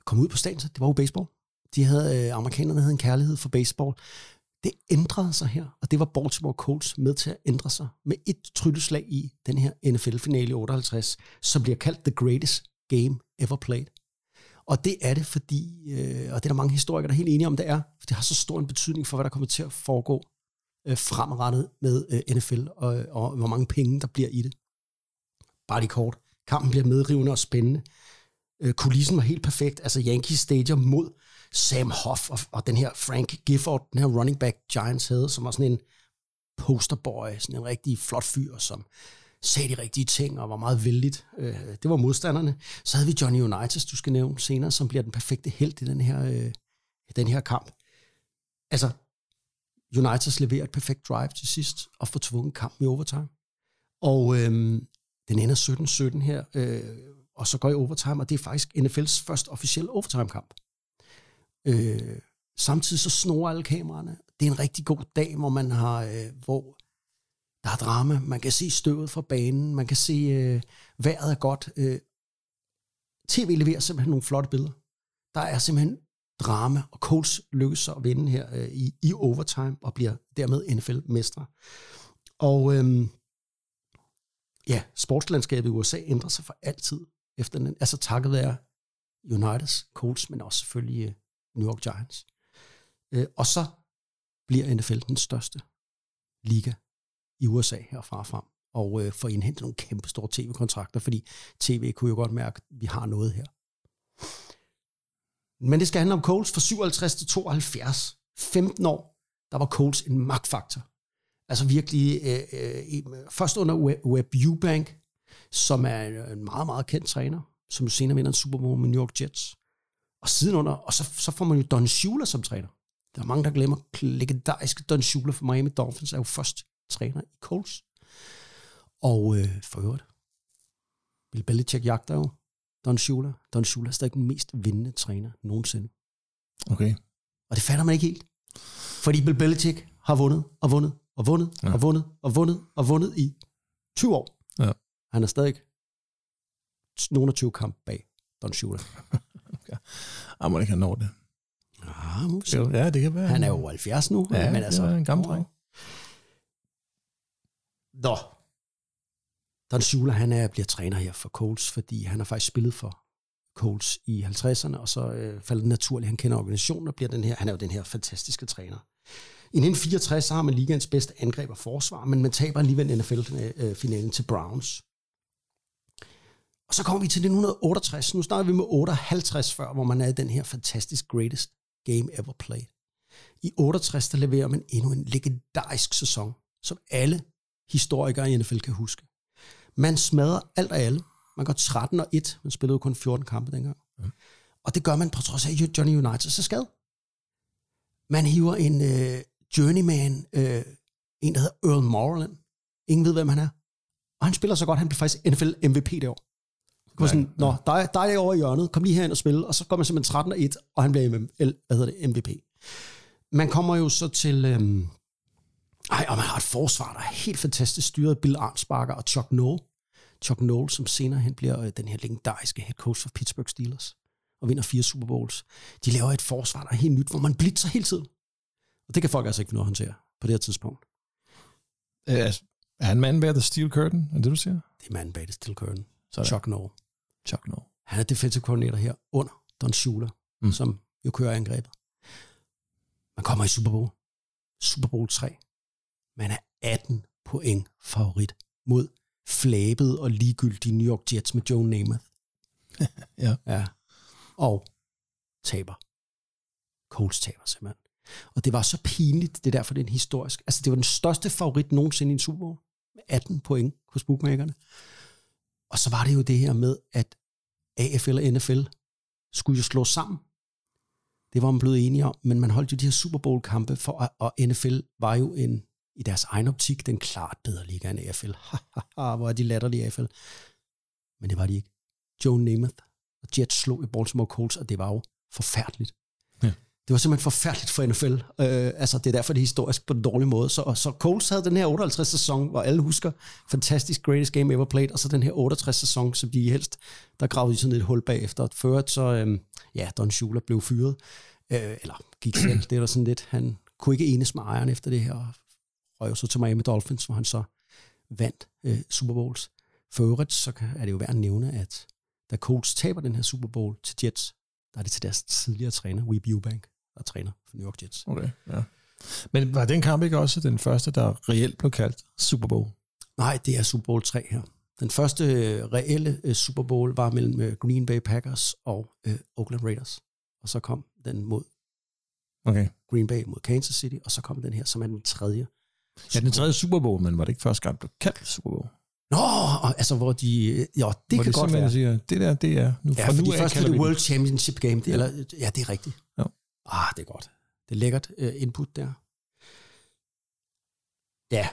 komme ud på stadion, det var jo baseball. De havde, øh, amerikanerne havde en kærlighed for baseball. Det ændrede sig her, og det var Baltimore Colts med til at ændre sig med et trylleslag i den her NFL-finale i 58, som bliver kaldt The Greatest Game Ever Played. Og det er det, fordi, øh, og det er der mange historikere, der er helt enige om, det er, for det har så stor en betydning for, hvad der kommer til at foregå øh, fremadrettet med øh, NFL, og, og hvor mange penge, der bliver i det. Bare lige kort. Kampen bliver medrivende og spændende. Øh, kulissen var helt perfekt. Altså Yankee Stadium mod Sam Hoff og, og den her Frank Gifford, den her running back Giants havde, som var sådan en posterboy, sådan en rigtig flot fyr, som sagde de rigtige ting og var meget vældigt. Øh, det var modstanderne. Så havde vi Johnny Unitas, du skal nævne senere, som bliver den perfekte held i den her, øh, den her kamp. Altså, Unitas leverer et perfekt drive til sidst og får tvunget kampen i overtime. Og øhm, den ender 17-17 her, øh, og så går i overtime, og det er faktisk NFL's første officielle overtime-kamp. Øh, samtidig så snor alle kameraerne. Det er en rigtig god dag, hvor man har, øh, hvor der er drama. Man kan se støvet fra banen, man kan se øh, vejret er godt. Øh, TV leverer simpelthen nogle flotte billeder. Der er simpelthen drama, og Colts lykkes så at vinde her øh, i, i overtime, og bliver dermed NFL-mestre. Og øhm, ja, sportslandskabet i USA ændrer sig for altid, efter den, altså takket være Uniteds, Colts, men også selvfølgelig øh, New York Giants. Øh, og så bliver NFL den største liga i USA herfra og frem, og øh, får indhentet nogle kæmpe store tv-kontrakter, fordi tv kunne jo godt mærke, at vi har noget her. Men det skal handle om Coles fra 57 til 72. 15 år, der var Coles en magtfaktor. Altså virkelig, øh, øh, først under Web- Webb Eubank, som er en meget, meget kendt træner, som senere vinder en Super Bowl med New York Jets. Og siden under, og så, så får man jo Don Shula som træner. Der er mange, der glemmer legendariske Don Shula for Miami Dolphins, er jo først træner i Colts. Og øh, for øvrigt, Bill Belichick jagter jo Don Shula. Don Shula er stadig den mest vindende træner nogensinde. Okay. Og det fatter man ikke helt. Fordi Bill Belichick har vundet og vundet og vundet ja. og vundet og vundet og vundet i 20 år. Ja. Han er stadig nogle af 20 kamp bag Don Shula. Må ikke han når det. Ah, må vi se. Jo, ja, det kan være. Han er jo 70 nu. Ja, men det altså, er en gammel dreng. Nå. Don Shula, han er, bliver træner her for Colts, fordi han har faktisk spillet for Colts i 50'erne, og så øh, falder det naturligt, han kender organisationen og bliver den her, han er jo den her fantastiske træner. I 1964 så har man ligaens bedste angreb og forsvar, men man taber alligevel NFL-finalen til Browns. Og så kommer vi til 1968. Nu starter vi med 58 før, hvor man er i den her fantastisk greatest game ever played. I 68, der leverer man endnu en legendarisk sæson, som alle historikere i NFL kan huske. Man smadrer alt og alle. Man går 13 og 1. Man spillede jo kun 14 kampe dengang. Mm. Og det gør man på trods af, at Johnny United så skade. Man hiver en øh, journeyman, øh, en der hedder Earl Moreland. Ingen ved, hvem han er. Og han spiller så godt, han bliver faktisk NFL MVP det år. Var sådan, Nå, dig, dig over i hjørnet, kom lige herind og spille, og så går man simpelthen 13 og 1, og han bliver hvad hedder det, MVP. Man kommer jo så til, øhm, ej, og man har et forsvar, der er helt fantastisk styret, Bill Arnsparker og Chuck Noll. Chuck Noll, som senere hen bliver øh, den her legendariske head coach for Pittsburgh Steelers, og vinder fire Super Bowls. De laver et forsvar, der er helt nyt, hvor man blitzer hele tiden. Og det kan folk altså ikke finde at håndtere på det her tidspunkt. Øh, altså, er han manden bag The Steel Curtain? Er det, du siger? Det er manden bag det Steel Curtain. Sådan. Chuck Noll. Chuck no. Han er defensive coordinator her under Don Shula. Mm. som jo kører angrebet. Man kommer i Super Bowl. Super Bowl 3. Man er 18 point favorit mod flabet og ligegyldige New York Jets med Joe Namath. Ja. Ja. Og taber. Colts taber simpelthen. Og det var så pinligt, det er derfor, det er en historisk. Altså, det var den største favorit nogensinde i en Super Bowl. Med 18 point hos bookmakerne. Og så var det jo det her med, at AFL og NFL skulle jo slås sammen. Det var man blevet enige om, men man holdt jo de her Super Bowl-kampe, for, at- og NFL var jo en, i deres egen optik den klart bedre liga end AFL. Hvor er de latterlige AFL. Men det var de ikke. Joe Namath og Jets slog i Baltimore Colts, og det var jo forfærdeligt. Det var simpelthen forfærdeligt for NFL. Øh, altså, det er derfor, det er historisk på den dårlige måde. Så, så Coles havde den her 58 sæson, hvor alle husker, fantastisk greatest game ever played, og så den her 68 sæson, som de helst, der gravede i sådan et hul bagefter. Ført så, øh, ja, Don Shula blev fyret, øh, eller gik selv, det er sådan lidt, han kunne ikke enes med ejeren efter det her, og røg så til Miami Dolphins, hvor han så vandt øh, Super Bowls. For øvrigt, så kan- er det jo værd at nævne, at da Colts taber den her Super Bowl til Jets, der er det til deres tidligere træner, Weeb Eubank, er træner for New York Jets. Okay, ja. Men var den kamp ikke også den første, der reelt blev kaldt Super Bowl? Nej, det er Super Bowl 3 her. Den første øh, reelle øh, Super Bowl var mellem øh, Green Bay Packers og øh, Oakland Raiders. Og så kom den mod Okay. Green Bay mod Kansas City, og så kom den her, som er den tredje. Ja, den tredje Super Bowl, men var det ikke første gang, blev kaldt Super Bowl? Nå, og, altså hvor de... Ja, det Hvor kan de godt være. siger, det der, det er... Nu, Ja, fra for nu de af første er det World Championship Game. Det, eller, ja, det er rigtigt. Ja. Ah, det er godt. Det er lækkert uh, input der. Ja,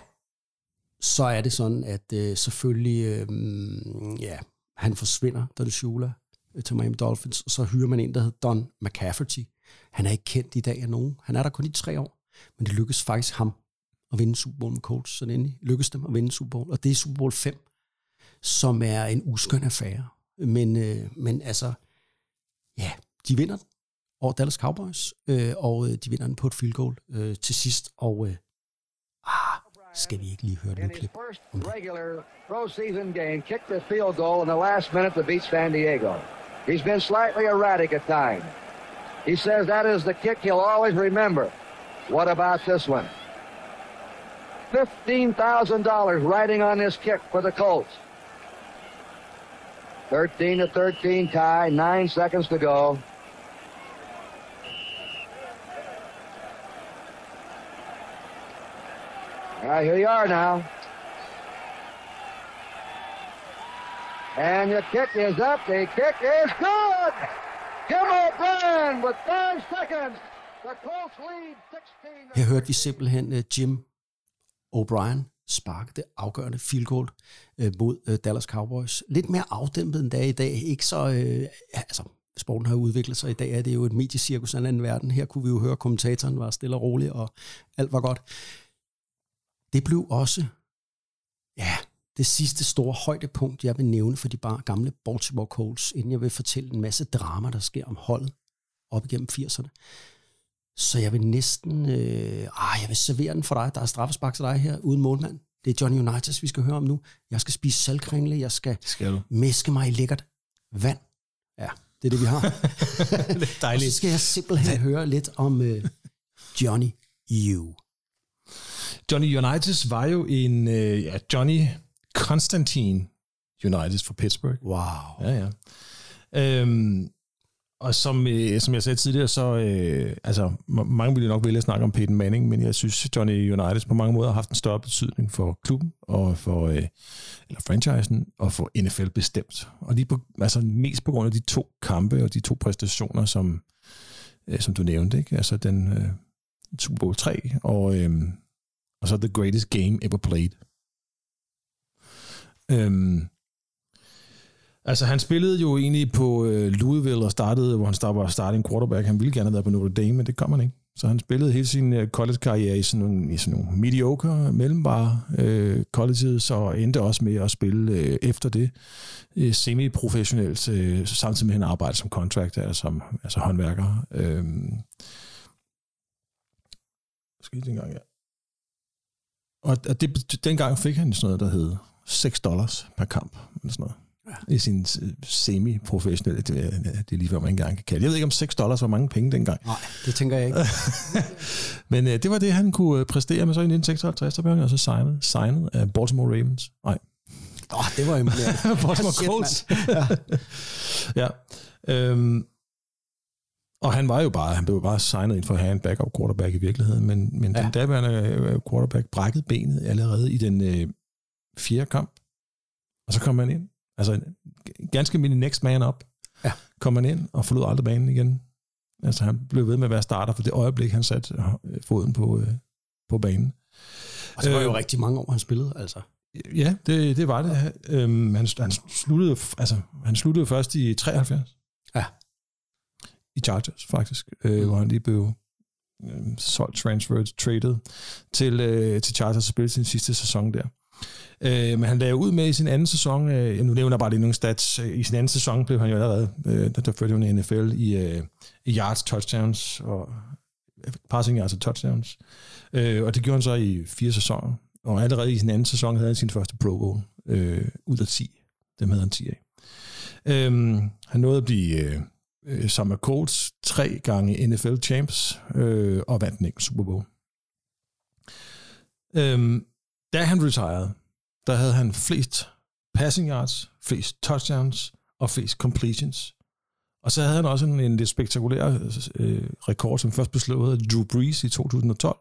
så er det sådan, at uh, selvfølgelig, uh, ja, han forsvinder, Don Shula, øh, til Miami Dolphins, og så hyrer man en, der hedder Don McCafferty. Han er ikke kendt i dag af nogen. Han er der kun i tre år, men det lykkedes faktisk ham at vinde Super Bowl med Colts, så endelig lykkedes dem at vinde Super Bowl, og det er Super Bowl 5, som er en uskøn affære. Men, øh, men altså, ja, de vinder den over Dallas Cowboys, øh, og øh, de vinder den på et field goal øh, til sidst, og øh, ah, skal vi ikke lige høre et in lille his klip? first regular pro season game, kicked a field goal in the last minute to beat San Diego. He's been slightly erratic at times. He says that is the kick he'll always remember. What about this one? $15,000 riding on this kick for the Colts. 13 to 13 tie, nine seconds to go. All right, here you are now. And the kick is up. The kick is good. Kim O'Brien with five seconds. The Colts lead 16. Her hørte vi simpelthen øh, Jim O'Brien sparke det afgørende field goal øh, mod øh, Dallas Cowboys. Lidt mere afdæmpet end der i dag. Ikke så, øh, altså, sporten har udviklet sig. I dag er det jo et mediecirkus af en anden verden. Her kunne vi jo høre, at kommentatoren var stille og rolig, og alt var godt. Det blev også, ja, det sidste store højdepunkt, jeg vil nævne for de bare gamle Baltimore Colts, inden jeg vil fortælle en masse drama, der sker om holdet op igennem 80'erne. Så jeg vil næsten, øh, ah, jeg vil servere den for dig. Der er straffespark til dig her, uden målmand. Det er Johnny Unitas, vi skal høre om nu. Jeg skal spise saltkringle, jeg skal Skal du? mæske mig i lækkert vand. Ja, det er det, vi har. det er Og så skal jeg simpelthen høre lidt om øh, Johnny U. Johnny Unitas var jo en øh, ja, Johnny Constantine Unitas fra Pittsburgh. Wow. Ja, ja. Øhm, og som, øh, som jeg sagde tidligere, så øh, altså, ma- mange ville nok vælge at snakke om Peyton Manning, men jeg synes, Johnny Unitas på mange måder har haft en større betydning for klubben, og for øh, eller franchisen, og for NFL bestemt. Og lige på, altså, mest på grund af de to kampe og de to præstationer, som, øh, som du nævnte, ikke? Altså den øh, Super Bowl 3, og, øh, og så The Greatest Game Ever Played. Øhm, Altså, han spillede jo egentlig på øh, Louisville og startede, hvor han start, var starting quarterback. Han ville gerne have været på Notre Dame, men det kom han ikke. Så han spillede hele sin øh, college-karriere i sådan nogle, i sådan nogle mediocre, mellembare øh, colleges, og endte også med at spille øh, efter det øh, semi-professionelt, øh, samtidig med at han arbejdede som contractor, altså, som, altså håndværker. Øh, skal lige gang, ja. Og, det, dengang fik han sådan noget, der hed 6 dollars per kamp, eller sådan noget i sin øh, semi-professionelle, det, det er lige før man ikke engang kan kalde. Jeg ved ikke om 6 dollars var mange penge dengang. Nej, det tænker jeg ikke. Men øh, det var det, han kunne øh, præstere med så i 1956, der blev han også signet, signet af Baltimore Ravens. Nej, Åh, oh, det var imponerende. Baltimore Colts. mand. ja. Øhm, og han var jo bare, han blev bare signet ind for at have en backup quarterback i virkeligheden, men, men ja. Ja. den daværende øh, quarterback brækkede benet allerede i den øh, fjerde kamp, og så kom han ind. Altså ganske min next man up, Ja. kom han ind og forlod aldrig banen igen. Altså han blev ved med at være starter for det øjeblik, han satte øh, foden på, øh, på banen. Og det var jo Øh, rigtig mange år, han spillede, altså. Ja, det, det var det. Øhm, han, han, sluttede, altså, han sluttede først i 73. Ja. I Chargers, faktisk. Øh, hvor han lige blev øh, solgt, transferred, traded til, øh, til Chargers og spillede sin sidste sæson der. Øh, men han lagde ud med i sin anden sæson, øh, nu nævner jeg bare lige nogle stats, øh, i sin anden sæson blev han jo allerede, øh, der, der førte han i NFL i, øh, i yards, touchdowns og passing yards og touchdowns. Øh, og det gjorde han så i fire sæsoner. Og allerede i sin anden sæson havde han sin første Pro Bowl øh, ud af 10. Dem havde han 10 af. Øhm, han nåede at blive øh, øh, som er Colts tre gange NFL champs øh, og vandt en enkelt Super Bowl. Øhm, da han retired, der havde han flest passing yards, flest touchdowns og flest completions. Og så havde han også en, en lidt spektakulær øh, rekord, som først blev slået af Drew Brees i 2012.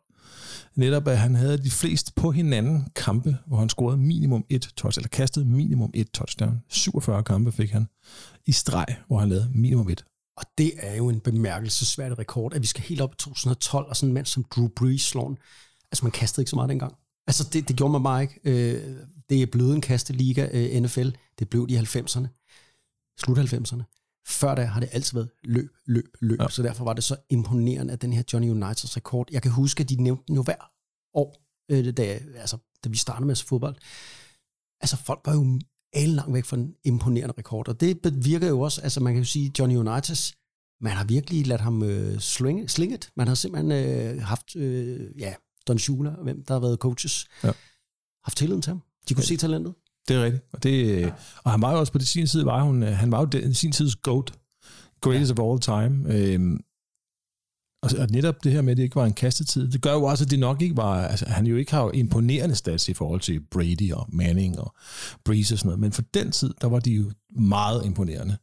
Netop at han havde de fleste på hinanden kampe, hvor han scorede minimum et touchdown, eller kastede minimum et touchdown. 47 kampe fik han i streg, hvor han lavede minimum et. Og det er jo en bemærkelsesværdig rekord, at vi skal helt op i 2012, og sådan en mand som Drew Brees slår. Altså, man kastede ikke så meget dengang. Altså, det, det gjorde man bare ikke. Øh, det er blevet en kasteliga, øh, NFL. Det blev de i 90'erne. Slut 90'erne. Før da har det altid været løb, løb, løb. Ja. Ja. Så derfor var det så imponerende, at den her Johnny Uniteds rekord, jeg kan huske, at de nævnte den jo hver år, øh, da, altså, da vi startede med at se fodbold. Altså, folk var jo alle langt væk fra en imponerende rekord, og det bevirker jo også, altså man kan jo sige, Johnny Unitas, man har virkelig ladt ham øh, slinge, slinget. Man har simpelthen øh, haft, øh, ja, Don Shula, og hvem der har været coaches, Ja. haft tilliden til ham. De kunne Ja. se talentet. Det er rigtigt. Og, det, øh, og han var jo også på det sin side, var hun, øh, han var jo den, sin tids GOAT. Greatest ja. of all time. Øhm, og, og netop det her med, at det ikke var en kastetid, det gør jo også, at det nok ikke var, altså han jo ikke har jo imponerende stats i forhold til Brady og Manning og Breeze og sådan noget, men for den tid, der var de jo meget imponerende.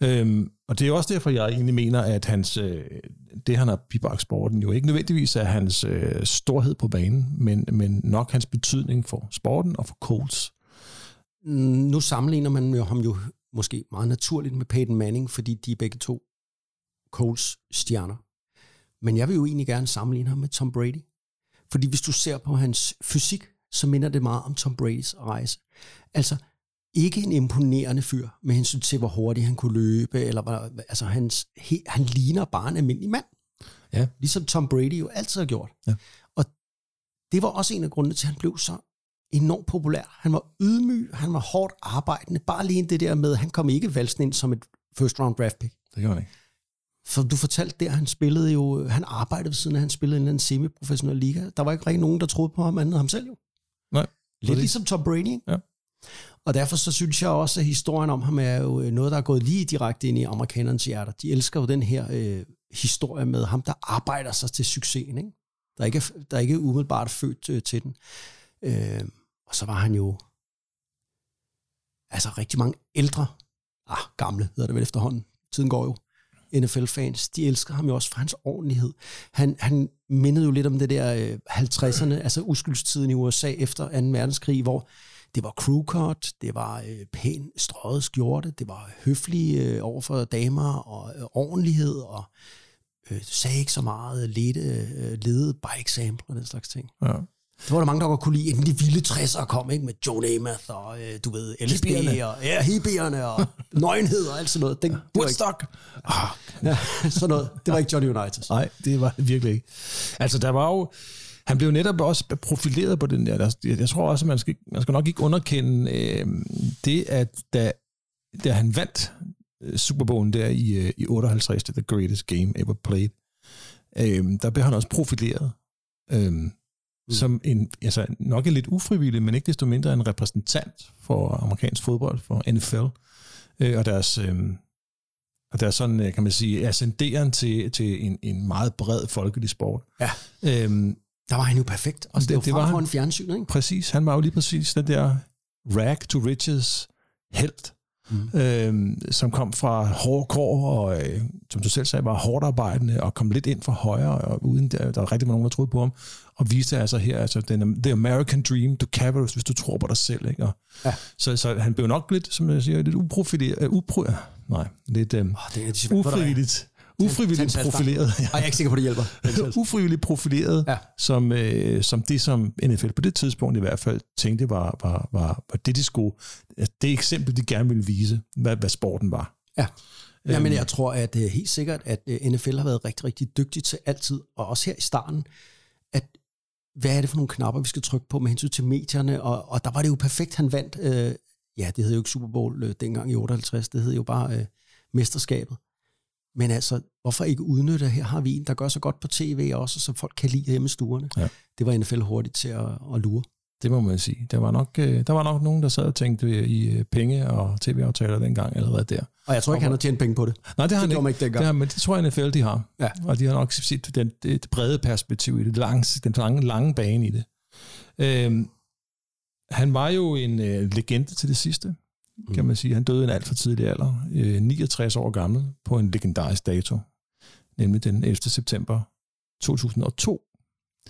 Øhm, og det er også derfor, jeg egentlig mener, at hans, øh, det han har bibragt sporten, jo ikke nødvendigvis er hans øh, storhed på banen, men, men nok hans betydning for sporten og for Colts. Nu sammenligner man jo ham jo måske meget naturligt med Peyton Manning, fordi de er begge to Coles stjerner. Men jeg vil jo egentlig gerne sammenligne ham med Tom Brady. Fordi hvis du ser på hans fysik, så minder det meget om Tom Bradys rejse. Altså, ikke en imponerende fyr med hensyn til, hvor hurtigt han kunne løbe, eller hvor, altså hans, he, han ligner bare en almindelig mand. Ja. Ligesom Tom Brady jo altid har gjort. Ja. Og det var også en af grundene til, at han blev så enormt populær. Han var ydmyg, han var hårdt arbejdende. Bare lige det der med, han kom ikke valsen ind som et first round draft pick. Det gør han ikke. For du fortalte der, han spillede jo, han arbejdede ved siden af, han spillede i en eller anden semi-professionel liga. Der var ikke rigtig nogen, der troede på ham andet end ham selv jo. Nej. Lidt ligesom Tom Brady, ikke? Ja. Og derfor så synes jeg også, at historien om ham er jo øh, noget, der er gået lige direkte ind i amerikanernes hjerter. De elsker jo den her øh, historie med ham, der arbejder sig til succesen, ikke? der ikke er, der ikke er umiddelbart født øh, til den. Øh, og så var han jo altså rigtig mange ældre, ah, gamle hedder det vel efterhånden, tiden går jo, NFL-fans, de elsker ham jo også for hans ordentlighed. Han, han mindede jo lidt om det der øh, 50'erne, altså uskyldstiden i USA efter 2. verdenskrig, hvor det var crew cut, det var øh, pæn strøget skjorte, det var høflige øh, over for damer og øh, ordentlighed, og øh, sagde ikke så meget, ledte, øh, ledede by example og den slags ting. Ja. Det var der mange, der godt kunne lide, inden de vilde 60'ere kom, ikke? med Joe Namath og, øh, du ved, LSD Hippierne. og ja, hippierne og nøgenhed og alt sådan noget. Den, ikke, Woodstock! Ah, ja, sådan noget. Det var ikke Johnny Unitas. nej, det var det virkelig ikke. Altså, der var jo... Han blev netop også profileret på den der. der jeg, tror også, at man skal, man skal nok ikke underkende øh, det, at da, da han vandt øh, Super Bowlen der i, øh, i 58, det er the greatest game ever played, øh, der blev han også profileret. Øh, mm. Som en, altså nok en lidt ufrivillig, men ikke desto mindre en repræsentant for amerikansk fodbold, for NFL, øh, og deres, øh, og deres sådan, øh, kan man sige, ascenderen til, til en, en meget bred folkelig sport. Ja. Øhm, Der var han jo perfekt. Og det, Det- det, var han. en fjernsyn, ikke? præcis, han var jo lige præcis den der rag to riches held, mm. øhm, som kom fra hårde kår, og øh, som du selv sagde, var hårdt arbejdende, og kom lidt ind fra højre, og uden der, der var rigtig mange, der troede på ham, og viste altså her, altså den, the American dream, du kan, hvis hvis du tror på dig selv, ikke? Og, Ja. så, så han blev nok lidt, som jeg siger, lidt uprofileret, uh, upro, nej, lidt øh, Oh, det er de, ufrivilligt, ufrivilligt profileret. Ej, jeg er ikke sikker på, det hjælper. Ufrivilligt profileret, Ja. ja. som, øh, som det, som NFL på det tidspunkt i hvert fald tænkte var, var, var, var det, de skulle, det eksempel, de gerne ville vise, hvad, hvad sporten var. Ja. Øhm. Jamen, jeg tror at uh, helt sikkert, at uh, NFL har været rigtig, rigtig dygtig til altid, og også her i starten, at hvad er det for nogle knapper, vi skal trykke på med hensyn til medierne, og, og der var det jo perfekt, han vandt, øh, ja, det hed jo ikke Super Bowl øh, dengang i 58, det hed jo bare øh, mesterskabet. Men altså, hvorfor ikke udnytte, her har vi en, der gør så godt på tv også, som folk kan lide hjemme i stuerne. Ja. Det var NFL hurtigt til at, at lure. Det må man sige. Der var nok, øh, der var nok nogen, der sad og tænkte i øh, penge og tv-aftaler dengang allerede der. Og jeg tror ikke, han har tjent penge på det. Nej, det har han gjorde ikke. ikke. Det har, men det tror jeg, NFL de har. Ja. Og de har nok set den, det brede perspektiv i det, lange, den lange, lange bane i det. Øhm, han var jo en øh, legende til det sidste, kan man sige. Han døde i en alt for tidlig alder, øh, 69 år gammel, på en legendarisk dato, nemlig den 11. september 2002.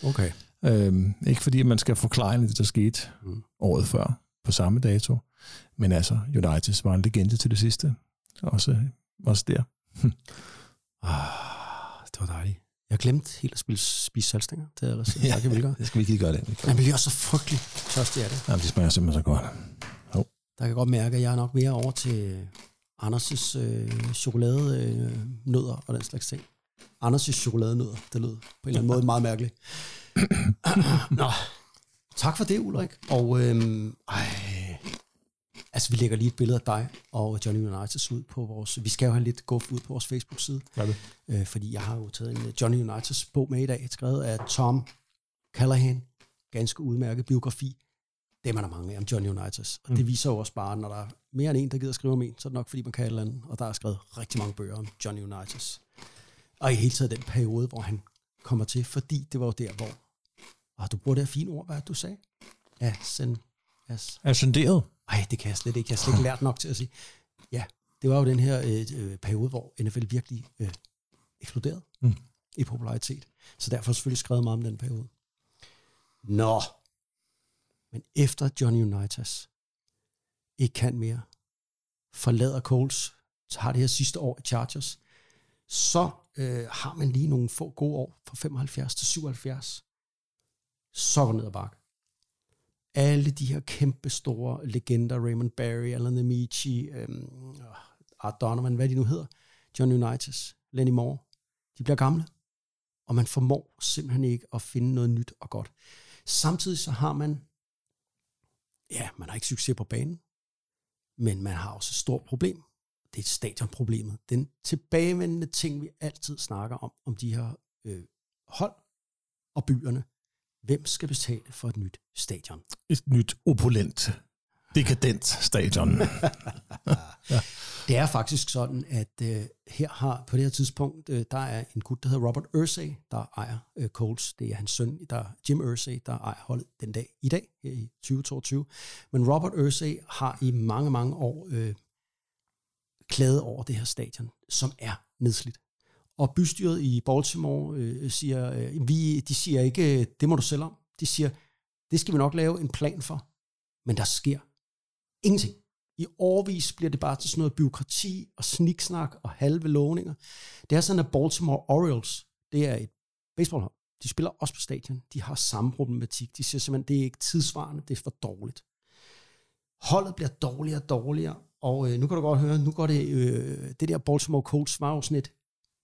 Okay. Øhm, ikke fordi man skal forklare det, der skete Mm. året før på samme dato, men altså, United var en legende til det sidste. Også, også der. Ah, det var dejligt. Jeg glemte helt at spille, spise salgstænger. Det er ellers ja. gøre. Det skal vi ikke gøre det. Jeg bliver også så frygtelig tørstig af det. Jamen, det smager simpelthen så godt. Der kan godt mærke, at jeg er nok mere over til Anders' øh, chokoladenødder øh, nødder og den slags ting. Anders' chokoladenødder, det lød på en eller anden måde meget mærkeligt. Nå, tak for det, Ulrik. Og øhm, ej, altså, vi lægger lige et billede af dig og Johnny Unitas ud på vores... Vi skal jo have lidt guf ud på vores Facebook-side. Er det? øh, fordi jeg har jo taget en øh, Johnny Unitas bog med i dag, skrevet af Tom Callahan, ganske udmærket biografi. Dem er der mange af om Johnny Unitas, og det viser jo også bare, når der er mere end en, der gider skrive om en, så er det nok, fordi man kan et eller andet, og der er skrevet rigtig mange bøger om Johnny Unitas. Og i hele taget den periode, hvor han kommer til, fordi det var jo der, hvor, og du bruger det her fine ord, hvad du sagde? Ascend, as, Ascenderet. ej, det kan jeg slet ikke. Jeg har slet ikke lært nok til at sige. Ja, det var jo den her øh, øh, periode, hvor NFL virkelig øh, eksploderede mm. Mm. i popularitet. Så derfor har jeg selvfølgelig skrevet meget om den periode. Nå, men efter Johnny Unitas ikke kan mere, forlader Coles, har det her sidste år i Chargers, så øh, har man lige nogle få gode år fra 75 til 77. Så går ned ad bakke alle de her kæmpe store legender, Raymond Barry, Alan Amici, øhm, Art Donovan, hvad de nu hedder, John Unitas, Lenny Moore, de bliver gamle, og man formår simpelthen ikke at finde noget nyt og godt. Samtidig så har man, ja, man har ikke succes på banen, men man har også et stort problem. Det er stadionproblemet. Den tilbagevendende ting, vi altid snakker om, om de her øh, hold og byerne. Hvem skal betale for et nyt stadion? Et nyt opulent dekadent stadion. Det er faktisk sådan, at øh, her har på det her tidspunkt, øh, der er en gut, der hedder Robert Ursay, der ejer øh, Colts. Det er hans søn, der Jim Ursay, der ejer holdet den dag i dag, her i 2022. Men Robert Ursay har i mange, mange år øh, klaget over det her stadion, som er nedslidt. Og bystyret i Baltimore øh, siger, øh, vi, de siger ikke, øh, det må du selv om. De siger, det skal vi nok lave en plan for. Men der sker ingenting. I årvis bliver det bare til sådan noget byråkrati og sniksnak og halve lovninger. Det er sådan, at Baltimore Orioles, det er et baseballhold. De spiller også på stadion. De har samme problematik. De siger simpelthen, det er ikke tidsvarende, det er for dårligt. Holdet bliver dårligere og dårligere, og øh, nu kan du godt høre, nu går det, øh, det der Baltimore Colts var jo sådan et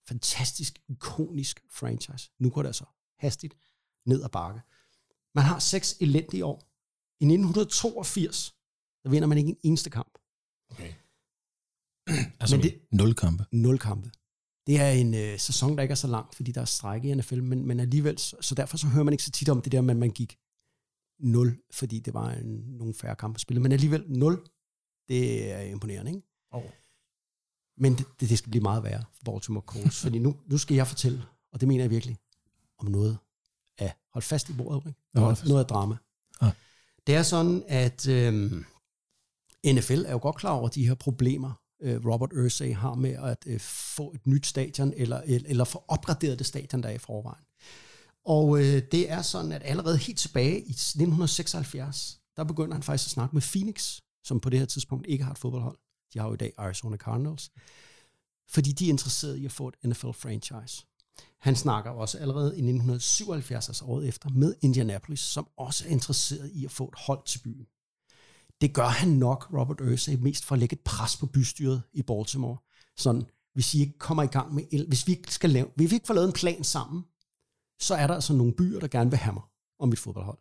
fantastisk, ikonisk franchise. Nu går det altså hastigt ned ad bakke. Man har seks elendige år. I 1982, der vinder man ikke en eneste kamp. Okay. altså Men det- nul kampe. Nul kampe. Det er en øh, sæson, der ikke er så lang, fordi der er stræk i NFL, men, men alligevel, så, så derfor så hører man ikke så tit om det der, men man gik 0, fordi det var en, nogle færre kampe spillet. Men alligevel 0, det er imponerende, ikke? Oh. Men det, det, skal blive meget værre for Baltimore Colts, fordi nu, nu skal jeg fortælle, og det mener jeg virkelig, om noget af, hold fast i bordet, ikke? Ja, fast. noget af drama. Ah. Det er sådan, at øhm, NFL er jo godt klar over de her problemer, øh, Robert Ursay har med at øh, få et nyt stadion, eller, eller, eller få opgraderet det stadion, der er i forvejen. Og øh, det er sådan, at allerede helt tilbage i 1976, der begynder han faktisk at snakke med Phoenix, som på det her tidspunkt ikke har et fodboldhold. De har jo i dag Arizona Cardinals. Fordi de er interesserede i at få et NFL-franchise. Han snakker også allerede i 1977, altså året efter, med Indianapolis, som også er interesseret i at få et hold til byen. Det gør han nok, Robert Ursay, mest for at lægge et pres på bystyret i Baltimore. Sådan, hvis I ikke kommer i gang med, hvis vi ikke skal lave, hvis vi ikke får lavet en plan sammen, så er der altså nogle byer, der gerne vil have mig om mit fodboldhold.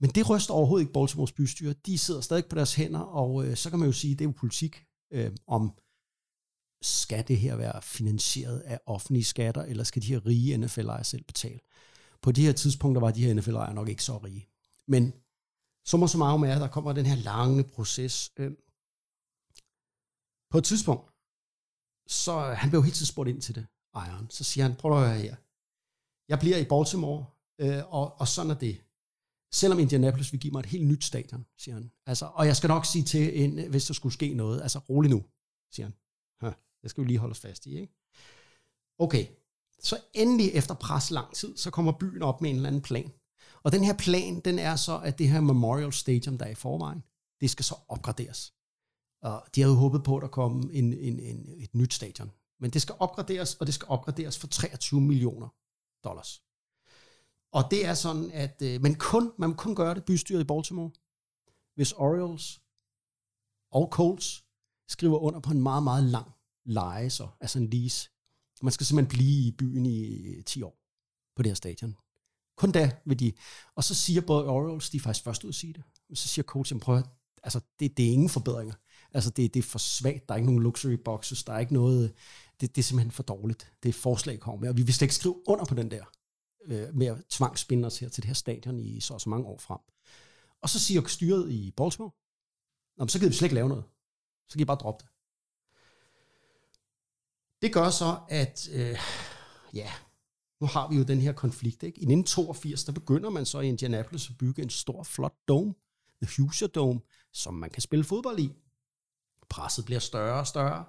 Men det ryster overhovedet ikke Baltimores bystyre. De sidder stadig på deres hænder, og øh, så kan man jo sige, det er jo politik øh, om, skal det her være finansieret af offentlige skatter, eller skal de her rige NFL-ejere selv betale? På de her tidspunkter var de her NFL-ejere nok ikke så rige. Men summa summarum er, at der kommer den her lange proces. Øh. På et tidspunkt, så han blev helt tiden spurgt ind til det, ejeren. Så siger han, prøv at høre her. Jeg bliver i Baltimore, øh, og, og sådan er det. Selvom Indianapolis vil give mig et helt nyt stadion, siger han. Altså, og jeg skal nok sige til, en, hvis der skulle ske noget, altså rolig nu, siger han. Hør, det skal vi lige holde os fast i, ikke? Okay, så endelig efter pres lang tid, så kommer byen op med en eller anden plan. Og den her plan, den er så, at det her Memorial Stadium, der er i forvejen, det skal så opgraderes. Og de havde håbet på, at der kom en, en, en, et nyt stadion. Men det skal opgraderes, og det skal opgraderes for 23 millioner dollars. Og det er sådan, at øh, men kun, man kun gøre det bystyret i Baltimore, hvis Orioles og Colts skriver under på en meget, meget lang leje, så, altså en lease. Man skal simpelthen blive i byen i øh, 10 år på det her stadion. Kun da vil de. Og så siger både Orioles, de er faktisk først ud at sige det, men så siger Colts, prøv at, altså det, det er ingen forbedringer. Altså det, det er for svagt, der er ikke nogen luxury boxes, der er ikke noget, øh, det, det er simpelthen for dårligt. Det er forslag kommer med, og vi vil slet ikke skrive under på den der øh, med at tvangsbinde os her til det her stadion i så og så mange år frem. Og så siger styret i Baltimore, Nå, men så gider vi slet ikke lave noget. Så kan I bare droppe det. Det gør så, at øh, ja, nu har vi jo den her konflikt. Ikke? I 1982, der begynder man så i Indianapolis at bygge en stor, flot dome, The Hoosier Dome, som man kan spille fodbold i. Presset bliver større og større.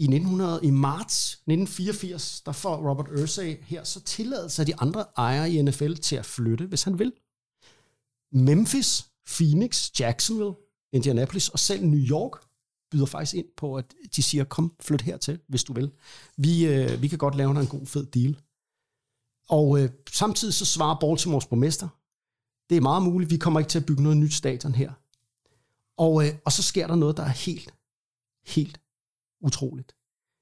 I, 1900, I marts 1984, der får Robert Ursay her så tilladelse af de andre ejere i NFL til at flytte, hvis han vil. Memphis, Phoenix, Jacksonville, Indianapolis og selv New York byder faktisk ind på, at de siger, kom, flyt hertil, hvis du vil. Vi, øh, vi kan godt lave dig en god, fed deal. Og øh, samtidig så svarer Baltimores borgmester, det er meget muligt, vi kommer ikke til at bygge noget nyt stadion her. Og, øh, og så sker der noget, der er helt, helt utroligt.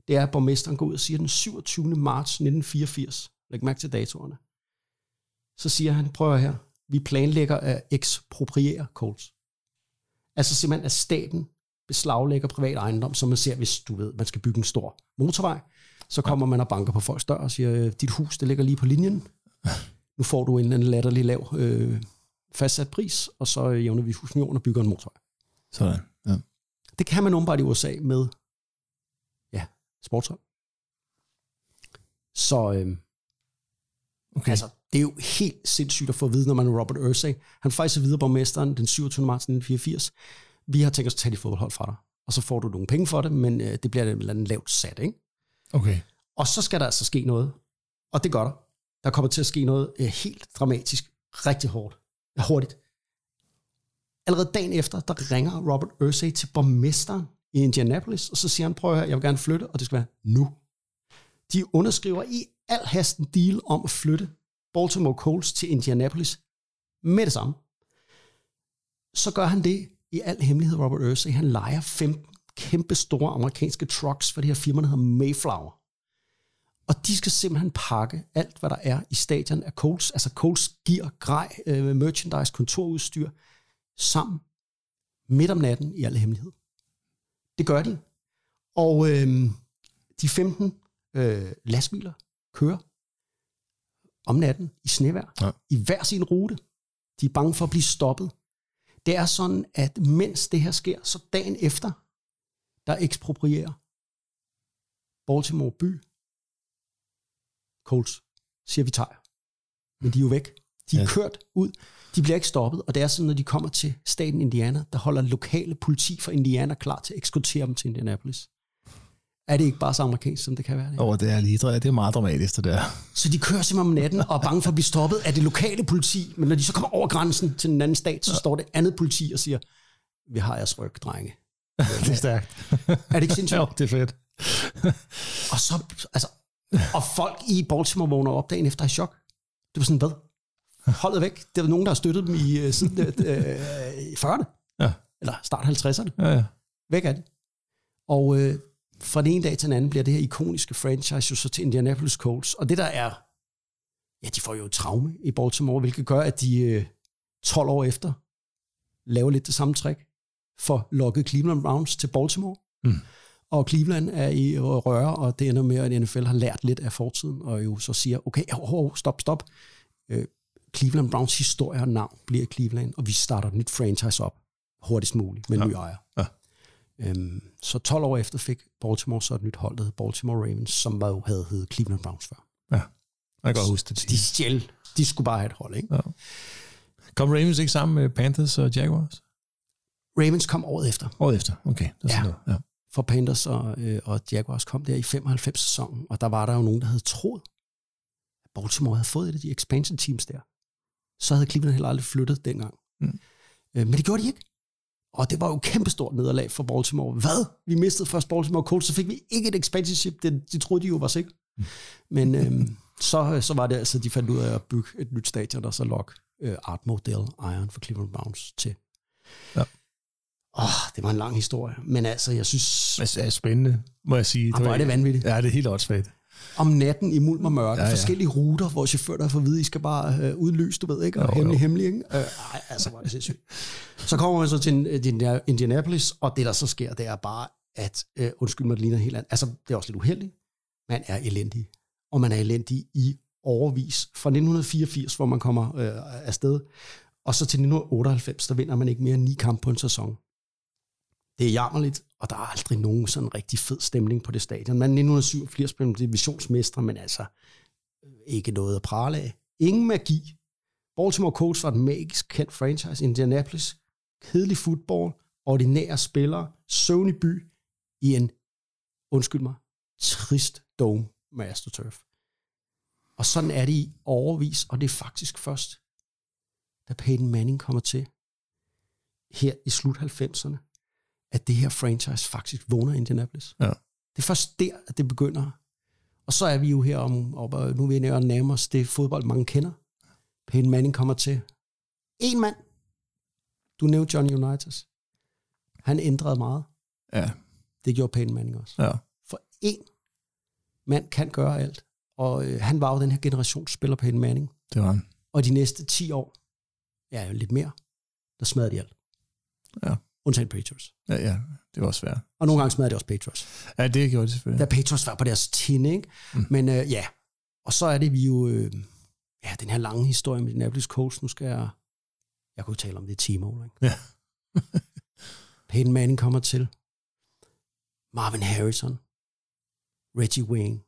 Det er, at borgmesteren går ud og siger den 27. marts 1984, læg mærke til datorerne, så siger han, prøv her, vi planlægger at ekspropriere Colts. Altså simpelthen, at staten beslaglægger privat ejendom, som man ser, hvis du ved, man skal bygge en stor motorvej, så kommer man og banker på folks dør og siger, dit hus, det ligger lige på linjen. Nu får du en eller anden latterlig lav øh, fastsat pris, og så øh, jævner vi fusion og bygger en motorvej. Sådan. Ja. Det kan man åbenbart i USA med sportshold. Så øh, Okay. altså, det er jo helt sindssygt at få at vide, når man er Robert Ursay. Han får faktisk at vide af borgmesteren den 27. marts 1984. Vi har tænkt os at tage dit fodboldhold fra dig. Og så får du nogle penge for det, men øh, det bliver et eller andet lavt sat, ikke? okay. Og så skal der altså ske noget. Og det gør der. Der kommer til at ske noget øh, helt dramatisk, rigtig hårdt, hurtigt. Allerede dagen efter, der ringer Robert Ursay til borgmesteren i Indianapolis, og så siger han, prøv at høre, jeg vil gerne flytte, og det skal være nu. De underskriver i al hasten deal om at flytte Baltimore Colts til Indianapolis med det samme. Så gør han det i al hemmelighed, Robert Ursay. Han leger 15 kæmpe store amerikanske trucks for det her firma, der hedder Mayflower. Og de skal simpelthen pakke alt, hvad der er i stadion af Colts, altså Colts gear, grej, øh, merchandise, kontorudstyr, sammen midt om natten i al hemmelighed. Det gør de. Og øh, de 15 øh, lastbiler kører om natten i snevejr, Ja. ja. i hver sin rute. De er bange for at blive stoppet. Det er sådan, at mens det her sker, så dagen efter, der eksproprierer Baltimore by Colts, siger vi tager. Men de er jo væk. De er Ja. kørt ud. De bliver ikke stoppet, og det er sådan, når de kommer til staten Indiana, der holder lokale politi fra Indiana klar til at ekskortere dem til Indianapolis. Er det ikke bare så amerikansk, som det kan være? Åh, det er lige det er meget dramatisk, det der. Så de kører simpelthen om natten og er bange for at blive stoppet af det lokale politi, men når de så kommer over grænsen til den anden stat, så står det andet politi og siger, vi har jeres ryg, drenge. det er stærkt. Er det ikke sindssygt? jo, det er fedt. Og så, altså, og folk i Baltimore vågner op dagen efter i chok. Det var sådan, hvad? Holdet væk. Det var nogen, der har støttet dem i øh, siden øh, øh, 40'erne. Ja. Eller start 50'erne. Ja, ja. Væk er det. Og øh, fra den ene dag til den anden bliver det her ikoniske franchise jo så til Indianapolis Colts. Og det der er, ja, de får jo et traume i Baltimore, hvilket gør, at de øh, 12 år efter laver lidt det samme trick for lokket Cleveland Browns til Baltimore. Mm. Og Cleveland er i røre, og det ender med, at NFL har lært lidt af fortiden, og jo så siger, okay, oh, oh, stop, stop. Øh, Cleveland Browns historie og navn bliver Cleveland, og vi starter et nyt franchise op hurtigst muligt med en Ja. ny ejer. Ja. Øhm, så 12 år efter fik Baltimore så et nyt hold, der hed Baltimore Ravens, som var jo havde heddet Cleveland Browns før. Jeg kan godt huske det. De stjæl, de skulle bare have et hold, ikke? Ja. Kom Ravens ikke sammen med Panthers og Jaguars? Ravens kom året efter, Året efter, okay. Det er sådan Ja. noget. Ja. for Panthers og, øh, og Jaguars kom der i 95-sæsonen, og der var der jo nogen, der havde troet, at Baltimore havde fået et af de expansion teams der. Så havde Cleveland heller aldrig flyttet dengang. Mm. Øh, men det gjorde de ikke. Og det var jo kæmpestort nederlag for Baltimore. Hvad? Vi mistede først Baltimore Colts, så fik vi ikke et expansionship. Det, de troede de jo var sikkert. Mm. Men øhm, så, så var det altså, de fandt ud af at bygge et nyt stadion, og så lok øh, Art Model Iron for Cleveland Browns til. Ja. Åh, det var en lang historie. Men altså, jeg synes, det er spændende, må jeg sige. Hvor er det vanvittigt. Ja, det er helt åndssvagt. Om natten i mulm og mørke, Ja, ja, forskellige ruter, hvor chauffører får at vide, I skal bare øh, udløse, du ved ikke, og Jo, hemmelig, jo. hemmelig, ikke? Øh, ej, altså, hvor er det sindssygt. Så kommer man så til Indi- Indianapolis, og det, der så sker, det er bare, at, øh, undskyld mig, det ligner helt andet. Altså, det er også lidt uheldigt. Man er elendig. Og man er elendig i overvis. Fra 1984, hvor man kommer øh, afsted, og så til 1998, der vinder man ikke mere end ni kampe på en sæson. Det er jammerligt, og der er aldrig nogen sådan rigtig fed stemning på det stadion. Man er 1987 blev divisionsmestre, men altså øh, ikke noget at prale af. Ingen magi. Baltimore Colts var et magisk kendt franchise. Indianapolis, kedelig fodbold, ordinære spillere, søvnig by i en, undskyld mig, trist dome med AstroTurf. Og sådan er det i overvis, og det er faktisk først, da Peyton Manning kommer til, her i slut 90'erne, at det her franchise faktisk vågner i Indianapolis. Ja. Det er først der, at det begynder. Og så er vi jo her om, og nu er vi nærmere nærme os det fodbold, mange kender. Peyton Manning kommer til. En mand. Du nævnte Johnny Unitas. Han ændrede meget. Ja, Det gjorde Peyton Manning også. ja. For en mand kan gøre alt. Og øh, han var jo den her generation spiller Peyton Manning. Det var han. Og de næste 10 år, ja, lidt mere, der smadrede de alt. Ja. Undtagen Patriots. Ja, ja, det var svært. Og nogle gange smadrede de også Patriots. Ja, det gjorde det selvfølgelig. Da Patriots var på deres tinde, ikke? Mm. Men øh, ja, og så er det vi jo, øh, ja, den her lange historie med Indianapolis Colts. Nu skal jeg, Jeg kunne tale om det i timer, ikke? Ja. Peyton Manning kommer til. Marvin Harrison. Reggie Wayne.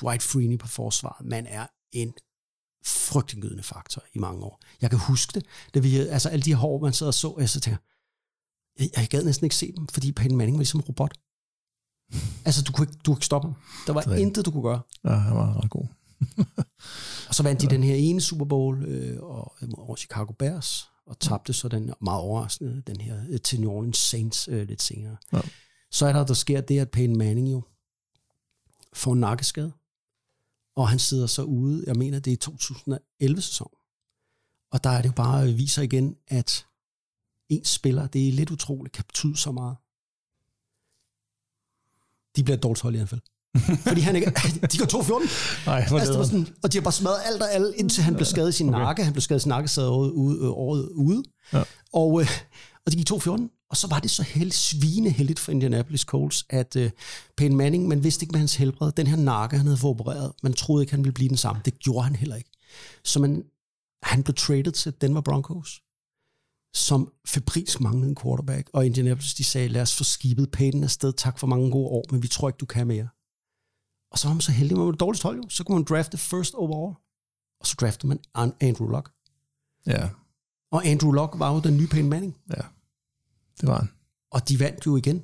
Dwight Freeney på forsvaret. Man er en frygtindgydende faktor i mange år. Jeg kan huske det, da vi, altså alle de hår, man sad og så, og jeg så tænker, jeg, jeg gad næsten ikke se dem, fordi Peyton Manning var ligesom en robot. Altså, du kunne ikke, du kunne ikke stoppe ham. Der var rigtigt. intet, du kunne gøre. Ja, han var ret god. Og så vandt de den her ene Super Bowl øh, og, over Chicago Bears, og tabte så den meget overraskende, den her øh, til New Orleans Saints øh, lidt senere. Ja. Så er der, der sker det, at Peyton Manning jo får en nakkeskade, og han sidder så ude, jeg mener, det er 2011-sæson. Og der er det jo bare, øh, viser igen, at en spiller, det er lidt utroligt, kan betyde så meget. De bliver et dårligt hold i hvert fald. Fordi han ikke, de går 2-14. Nej, Altså, det var sådan, og de har bare smadret alt og alle, indtil han blev skadet i sin Okay. nakke. Han blev skadet i sin nakke, sad året ude. Øh, året ude. Ja. Og, øh, og de gik 2-14. Og så var det så heldigt, svineheldigt for Indianapolis Colts, at øh, Peyton Manning, man vidste ikke med hans helbred, den her nakke, han havde fået opereret, man troede ikke, han ville blive den samme. Det gjorde han heller ikke. Så man, han blev traded til Denver Broncos, som febrilsk manglede en quarterback, og Indianapolis, de sagde, lad os få skibet Peyton afsted, tak for mange gode år, men vi tror ikke, du kan mere. Og så var man så heldig, man var det dårligste hold jo. Så kunne man drafte first overall. Og så draftede man An- Andrew Luck. Ja, Og Andrew Luck var jo den nye Peyton Manning. ja. Det var han. Og de vandt jo igen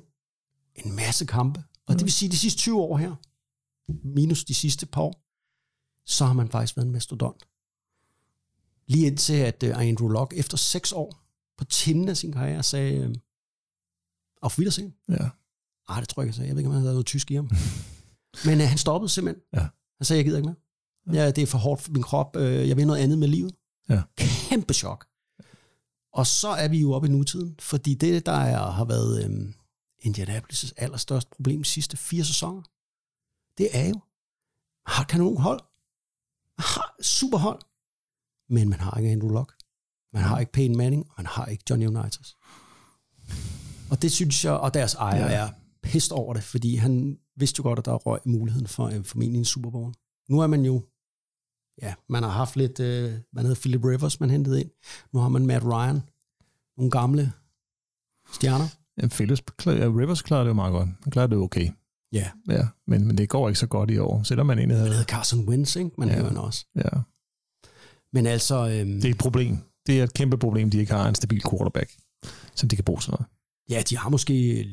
en masse kampe. Og det vil sige, de sidste 20 år her, minus de sidste par år, så har man faktisk været en mastodont. Lige indtil, at uh, Andrew Luck efter 6 år på tinden af sin karriere sagde, uh, auf Wiedersehen. Ja. Ah, det tror jeg ikke, jeg. Jeg ved ikke, om han havde noget tysk i ham. Men uh, han stoppede simpelthen. Ja. Han sagde, jeg gider ikke mere. Ja, det er for hårdt for min krop. Øh, Jeg vil noget andet med livet. Ja. Kæmpe chok. Og så er vi jo oppe i nutiden, fordi det, der er, har været øhm, Indianapolis' allerstørste problem de sidste fire sæsoner, det er jo, har et kanonhold. Man har superhold. Men man har ikke Andrew Luck. Man har ikke Peyton Manning, og man har ikke Johnny Unitas. Og det synes jeg, og deres ejer Ja. er pist over det, fordi han vidste jo godt, at der røg muligheden for øh, formentlig en Super Bowl. Nu er man jo, ja, man har haft lidt, øh, man havde Philip Rivers, man hentede ind. Nu har man Matt Ryan, nogle gamle stjerner. Ja, Phillips, Rivers klarede det jo meget godt. Han klarede det okay. Ja, Ja, men, men det går ikke så godt i år, selvom man egentlig man havde... havde Carson Wentz, ikke? Man ja. havde også. Ja, Men altså, øhm, det er et problem. Det er et kæmpe problem, de ikke har en stabil quarterback, som de kan bruge sådan noget. ja, de har måske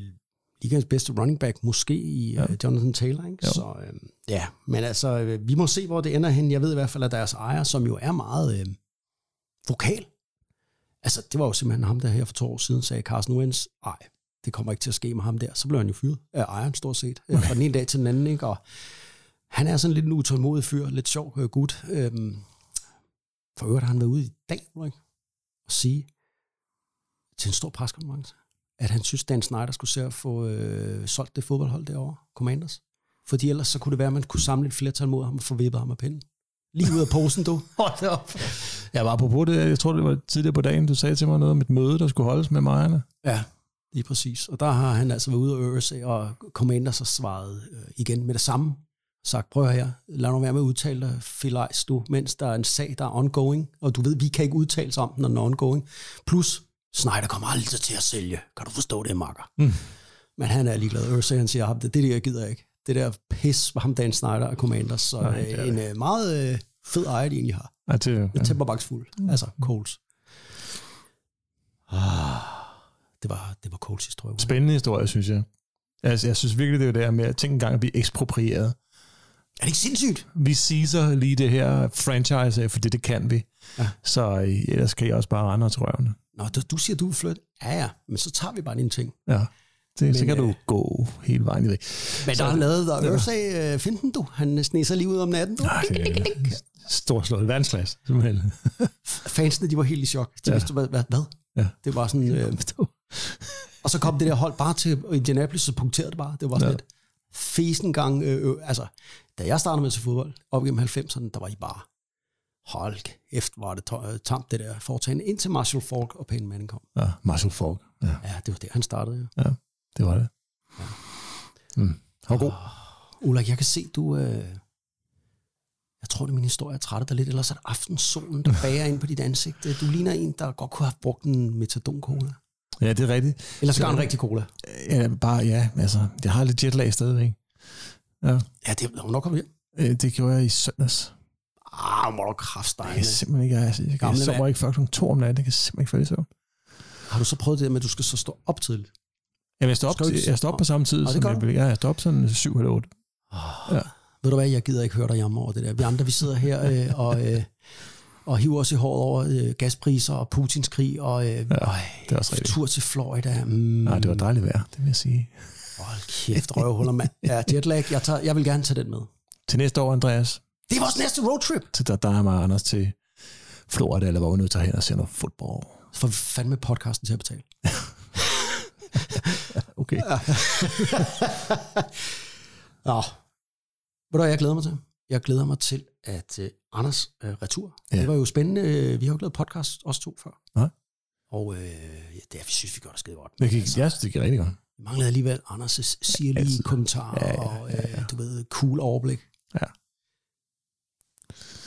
ligands bedste running back, måske i Ja. uh, Jonathan Taylor, ikke? Jo. Så øhm, ja, men altså, øh, vi må se, hvor det ender hen. Jeg ved i hvert fald, at deres ejer, som jo er meget øh, vokal, altså det var jo simpelthen ham, der her for to år siden sagde, Carson Wentz, nej, det kommer ikke til at ske med ham der. Så blev han jo fyret af ejeren stort set, øh, fra den ene dag til den anden, ikke? Og han er sådan lidt en utålmodig fyr, lidt sjov øh, gut. Øhm, for øvrigt har han været ude i dag, ikke? Og sige til en stor preskonference, at han synes, Dan Snyder skulle se at få øh, solgt det fodboldhold derovre, Commanders. Fordi ellers så kunne det være, at man kunne samle et flertal mod ham og få vippet ham af pinden. Lige ud af posen, du. Hold op. Jeg var på det, jeg tror, det var tidligere på dagen, du sagde til mig noget om et møde, der skulle holdes med mejerne. Ja, lige præcis. Og der har han altså været ude og øve sig, og Commanders har svaret øh, igen med det samme. Sagt, prøv her, lad nu være med at udtale dig, Eis, du, mens der er en sag, der er ongoing, og du ved, vi kan ikke udtale sig om den, når den er ongoing. Plus, Snyder kommer aldrig til at sælge. Kan du forstå det, makker? Mm. Men han er ligeglad. Ørsay, han siger, det, det der gider jeg ikke. Det der pis var ham, Dan Snyder og Commanders. Så Nej, det er en øh, meget øh, fed ejer, de egentlig har. Ja, det, Ja. ja. Temperbaksfuld. Mm. Altså, Coles. Ah, det var, det var Coles historie. Spændende historie, synes jeg. Altså, jeg synes virkelig, det er det der med at tænke engang at blive eksproprieret. Er det ikke sindssygt? Vi seaser lige det her franchise af, for det, det kan vi. Ja. Så øh, ellers kan jeg også bare rende os røvene. Nå, du, du siger, du vil flytte. Ja, ja, men så tager vi bare dine ting. Ja. Det, men, så kan du øh, gå hele vejen i det. Men Så der har lavet, der Ørsag øh, finden du. Han sneser lige ud om natten, du. Nej, det er storslået verdensklasse, simpelthen. Fansene, de var helt i chok. De Ja. vidste, hvad, hvad, hvad? Ja. Det var sådan... Øh, og så kom det der hold bare til Indianapolis, så punkterede det bare. Det var sådan ja. lidt fesen gang. Øh, øh, altså, da jeg startede med til fodbold, op gennem 90'erne, der var I bare, hold efter var det øh, tamt det der foretagende, indtil Marshall Falk og Peyton Manning kom. Ja, Marshall Falk. Ja, Ja, det var det, han startede. Ja. det var det. Mm. Han var god. Ulrik, jeg kan se, du... Øh, Jeg tror, det er min historie, jeg trætter dig lidt, ellers er det aftensolen, der bager ind på dit ansigt. Du ligner en, der godt kunne have brugt en metadon-cola. Ja, det er rigtigt. Eller skal en rigtig cola. Ja, bare, ja, altså, jeg har lidt jetlag stadigvæk. Ja, Ja, det er nok kommet hjem. øh, det gjorde jeg i søndags. Ah, må du Jeg kraftstegne. kan simpelthen ikke, jeg, jeg, jeg sover ikke før klokken to om natten. Jeg kan simpelthen ikke falde i søvn. Har du så prøvet det med, at du skal så stå op tidligt? Jamen, jeg står op, ikke- jeg står op på samme tid, det som jeg. Ja, jeg står op sådan syv eller otte. Ja. Ved du hvad, jeg gider ikke høre dig jammer over det der. Vi andre, vi sidder her øh, og, øh, og hiver os i håret over øh, gaspriser og Putins krig og øh, ja, det er også tur til Florida. Mm, Nej, det var dejligt vejr, det vil jeg sige. Hold kæft, røvhuller, mand. Ja, jetlag, jeg, tager, jeg vil gerne tage den med. Til næste år, Andreas, Det er vores næste roadtrip. så der, der er mig Anders til Florida, eller hvor vi nu tager hen og ser noget fodbold. Så får vi fandme podcasten til at betale. Okay. Nå. Ved du jeg glæder mig til? Jeg glæder mig til, at uh, Anders uh, retur. Ja. Ja. Det var jo spændende. Vi har jo ikke lavet podcast, os to, før. Nej. Og øh, ja, det er, vi synes, vi gør det skide godt. Det gik, jeg synes, det gik rigtig godt. Vi manglede alligevel Anders' sirlige Altid. kommentarer Ja, ja, og, øh, du ved, cool overblik. Ja.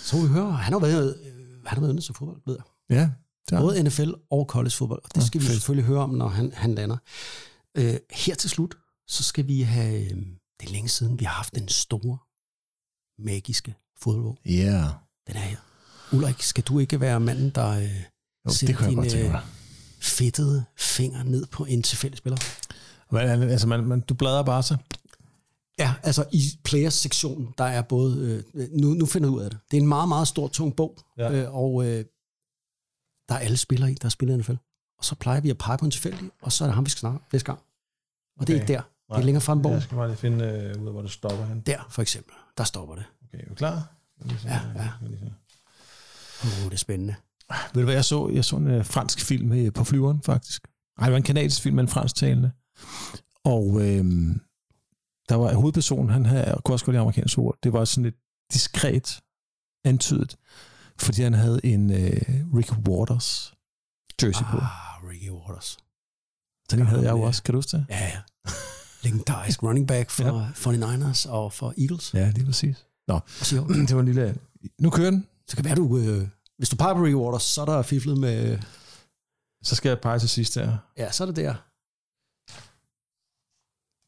Så vi høre, han har været, øh, han har været til fodbold, ved jeg. Ja, det er Både NFL og college fodbold, og det Ja, skal vi fedt. selvfølgelig høre om, når han, han lander. Øh, her til slut, så skal vi have, øh, det er længe siden, vi har haft den store, magiske fodbold. Ja, yeah. Den er her. Ulrik, skal du ikke være manden, der øh, jo, sætter det kunne jeg din godt tænke øh, fedtede finger ned på en tilfældig spiller? Men, altså, man, man, du bladrer bare så. Ja, altså i players-sektionen, der er både... Øh, nu, nu finder jeg ud af det. Det er en meget, meget stor, tung bog, Ja. øh, og øh, der er alle spillere i, der har spillet i NFL. Og så plejer vi at pege på en tilfældig, og så er det ham, vi skal snakke næste gang. Og det er Okay. ikke der. Det er længere frem i bogen. Jeg skal bare lige finde øh, ud af, hvor det stopper hen. Der, for eksempel. Der stopper det. Okay, er du klar? Ja, ja. Uh, det er spændende. Ved du hvad, jeg så? Jeg så en øh, fransk film øh, på flyveren, faktisk. Nej, det var en kanadisk film, men fransktalende. Og øh, der var hovedpersonen, han havde, kunne også godt lide amerikansk ord, det var sådan lidt diskret antydet, fordi han havde en øh, Rick Waters jersey på. Ah, Ricky Waters. Så den havde jeg jo ja. også, kan du huske det? Ja, ja. Legendarisk running back for ja. 49ers og for Eagles. Ja, lige præcis. Nå, det var en lille... Nu kører den. Så kan være, du... Øh, hvis du peger på Waters, så er der fiflet med... Så skal jeg pege til sidst her. Ja, så er det der.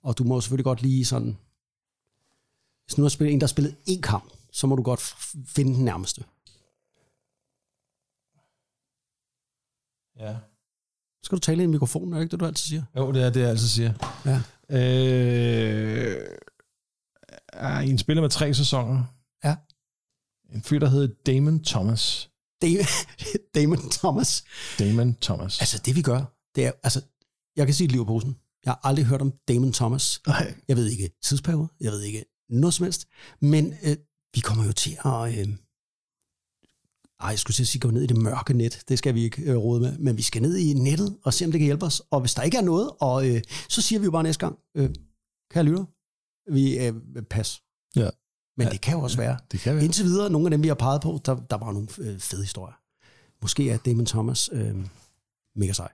Og du må selvfølgelig godt lige sådan... Hvis nu er spillet en, der har spillet én kamp, så må du godt finde den nærmeste. Ja. Så skal du tale i mikrofonen, er det ikke det, du altid siger? Jo, det er det, jeg altid siger. Ja. Øh, er en spiller med tre sæsoner. Ja. En fyr, der hedder Damon Thomas. Damon, Damon Thomas. Damon Thomas. Altså, det vi gør, det er... Altså, jeg kan sige et liv i posen. Jeg har aldrig hørt om Damon Thomas. Nej. Jeg ved ikke tidsperiode. Jeg ved ikke noget som helst. Men øh, vi kommer jo til at... Øh, ej, jeg skulle til at sige, gå ned i det mørke net. Det skal vi ikke øh, råde med. Men vi skal ned i nettet og se, om det kan hjælpe os. Og hvis der ikke er noget, og, øh, så siger vi jo bare næste gang, øh, kære lytter, vi øh, pas. Ja. Men Ja. det kan jo også være. Det kan være. Indtil videre, nogle af dem, vi har peget på, der, der var nogle øh, fede historier. Måske er Damon Thomas øh, mega sej.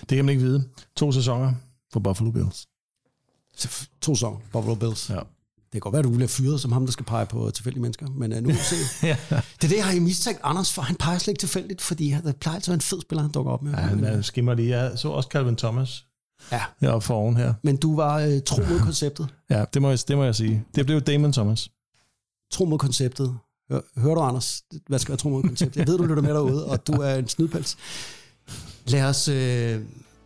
Det kan man ikke vide. To sæsoner for Buffalo Bills. To sæsoner, Buffalo Bills. Ja. Det kan godt være, at du bliver fyret som ham, der skal pege på tilfældige mennesker, men uh, nu må vi se. ja. Det er det, jeg har jo mistænkt Anders for. Han peger slet ikke tilfældigt, fordi han der plejer altid at være en fed spiller, han dukker op med. ja han er skimmer lige. Jeg så også Calvin Thomas ja. heroppe for oven her. Men du var uh, tro mod konceptet. Ja, det må, jeg, det må jeg sige. Det blev Damon Thomas. Tro mod konceptet. Hør, hører du, Anders? Hvad skal være tro mod konceptet? Jeg ved, du lytter med derude, og du er en snydpels. Lad os øh,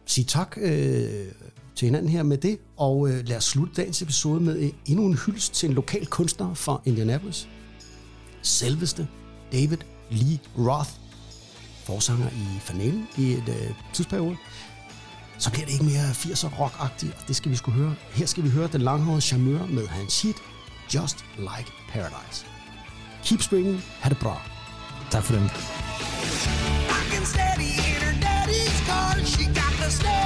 sige tak øh, til hinanden her med det, og øh, lad os slutte dagens episode med øh, endnu en hyldest til en lokal kunstner fra Indianapolis. Selveste David Lee Roth, forsanger i finalen i et øh, tidsperiode så bliver det ikke mere 80'er rockagtigt, og det skal vi skulle høre. Her skal vi høre den langhårede charmeur med hans hit Just Like Paradise. Keep springing, ha' det bra. Tak for den. I can steady in her daddy's car, she got the steady.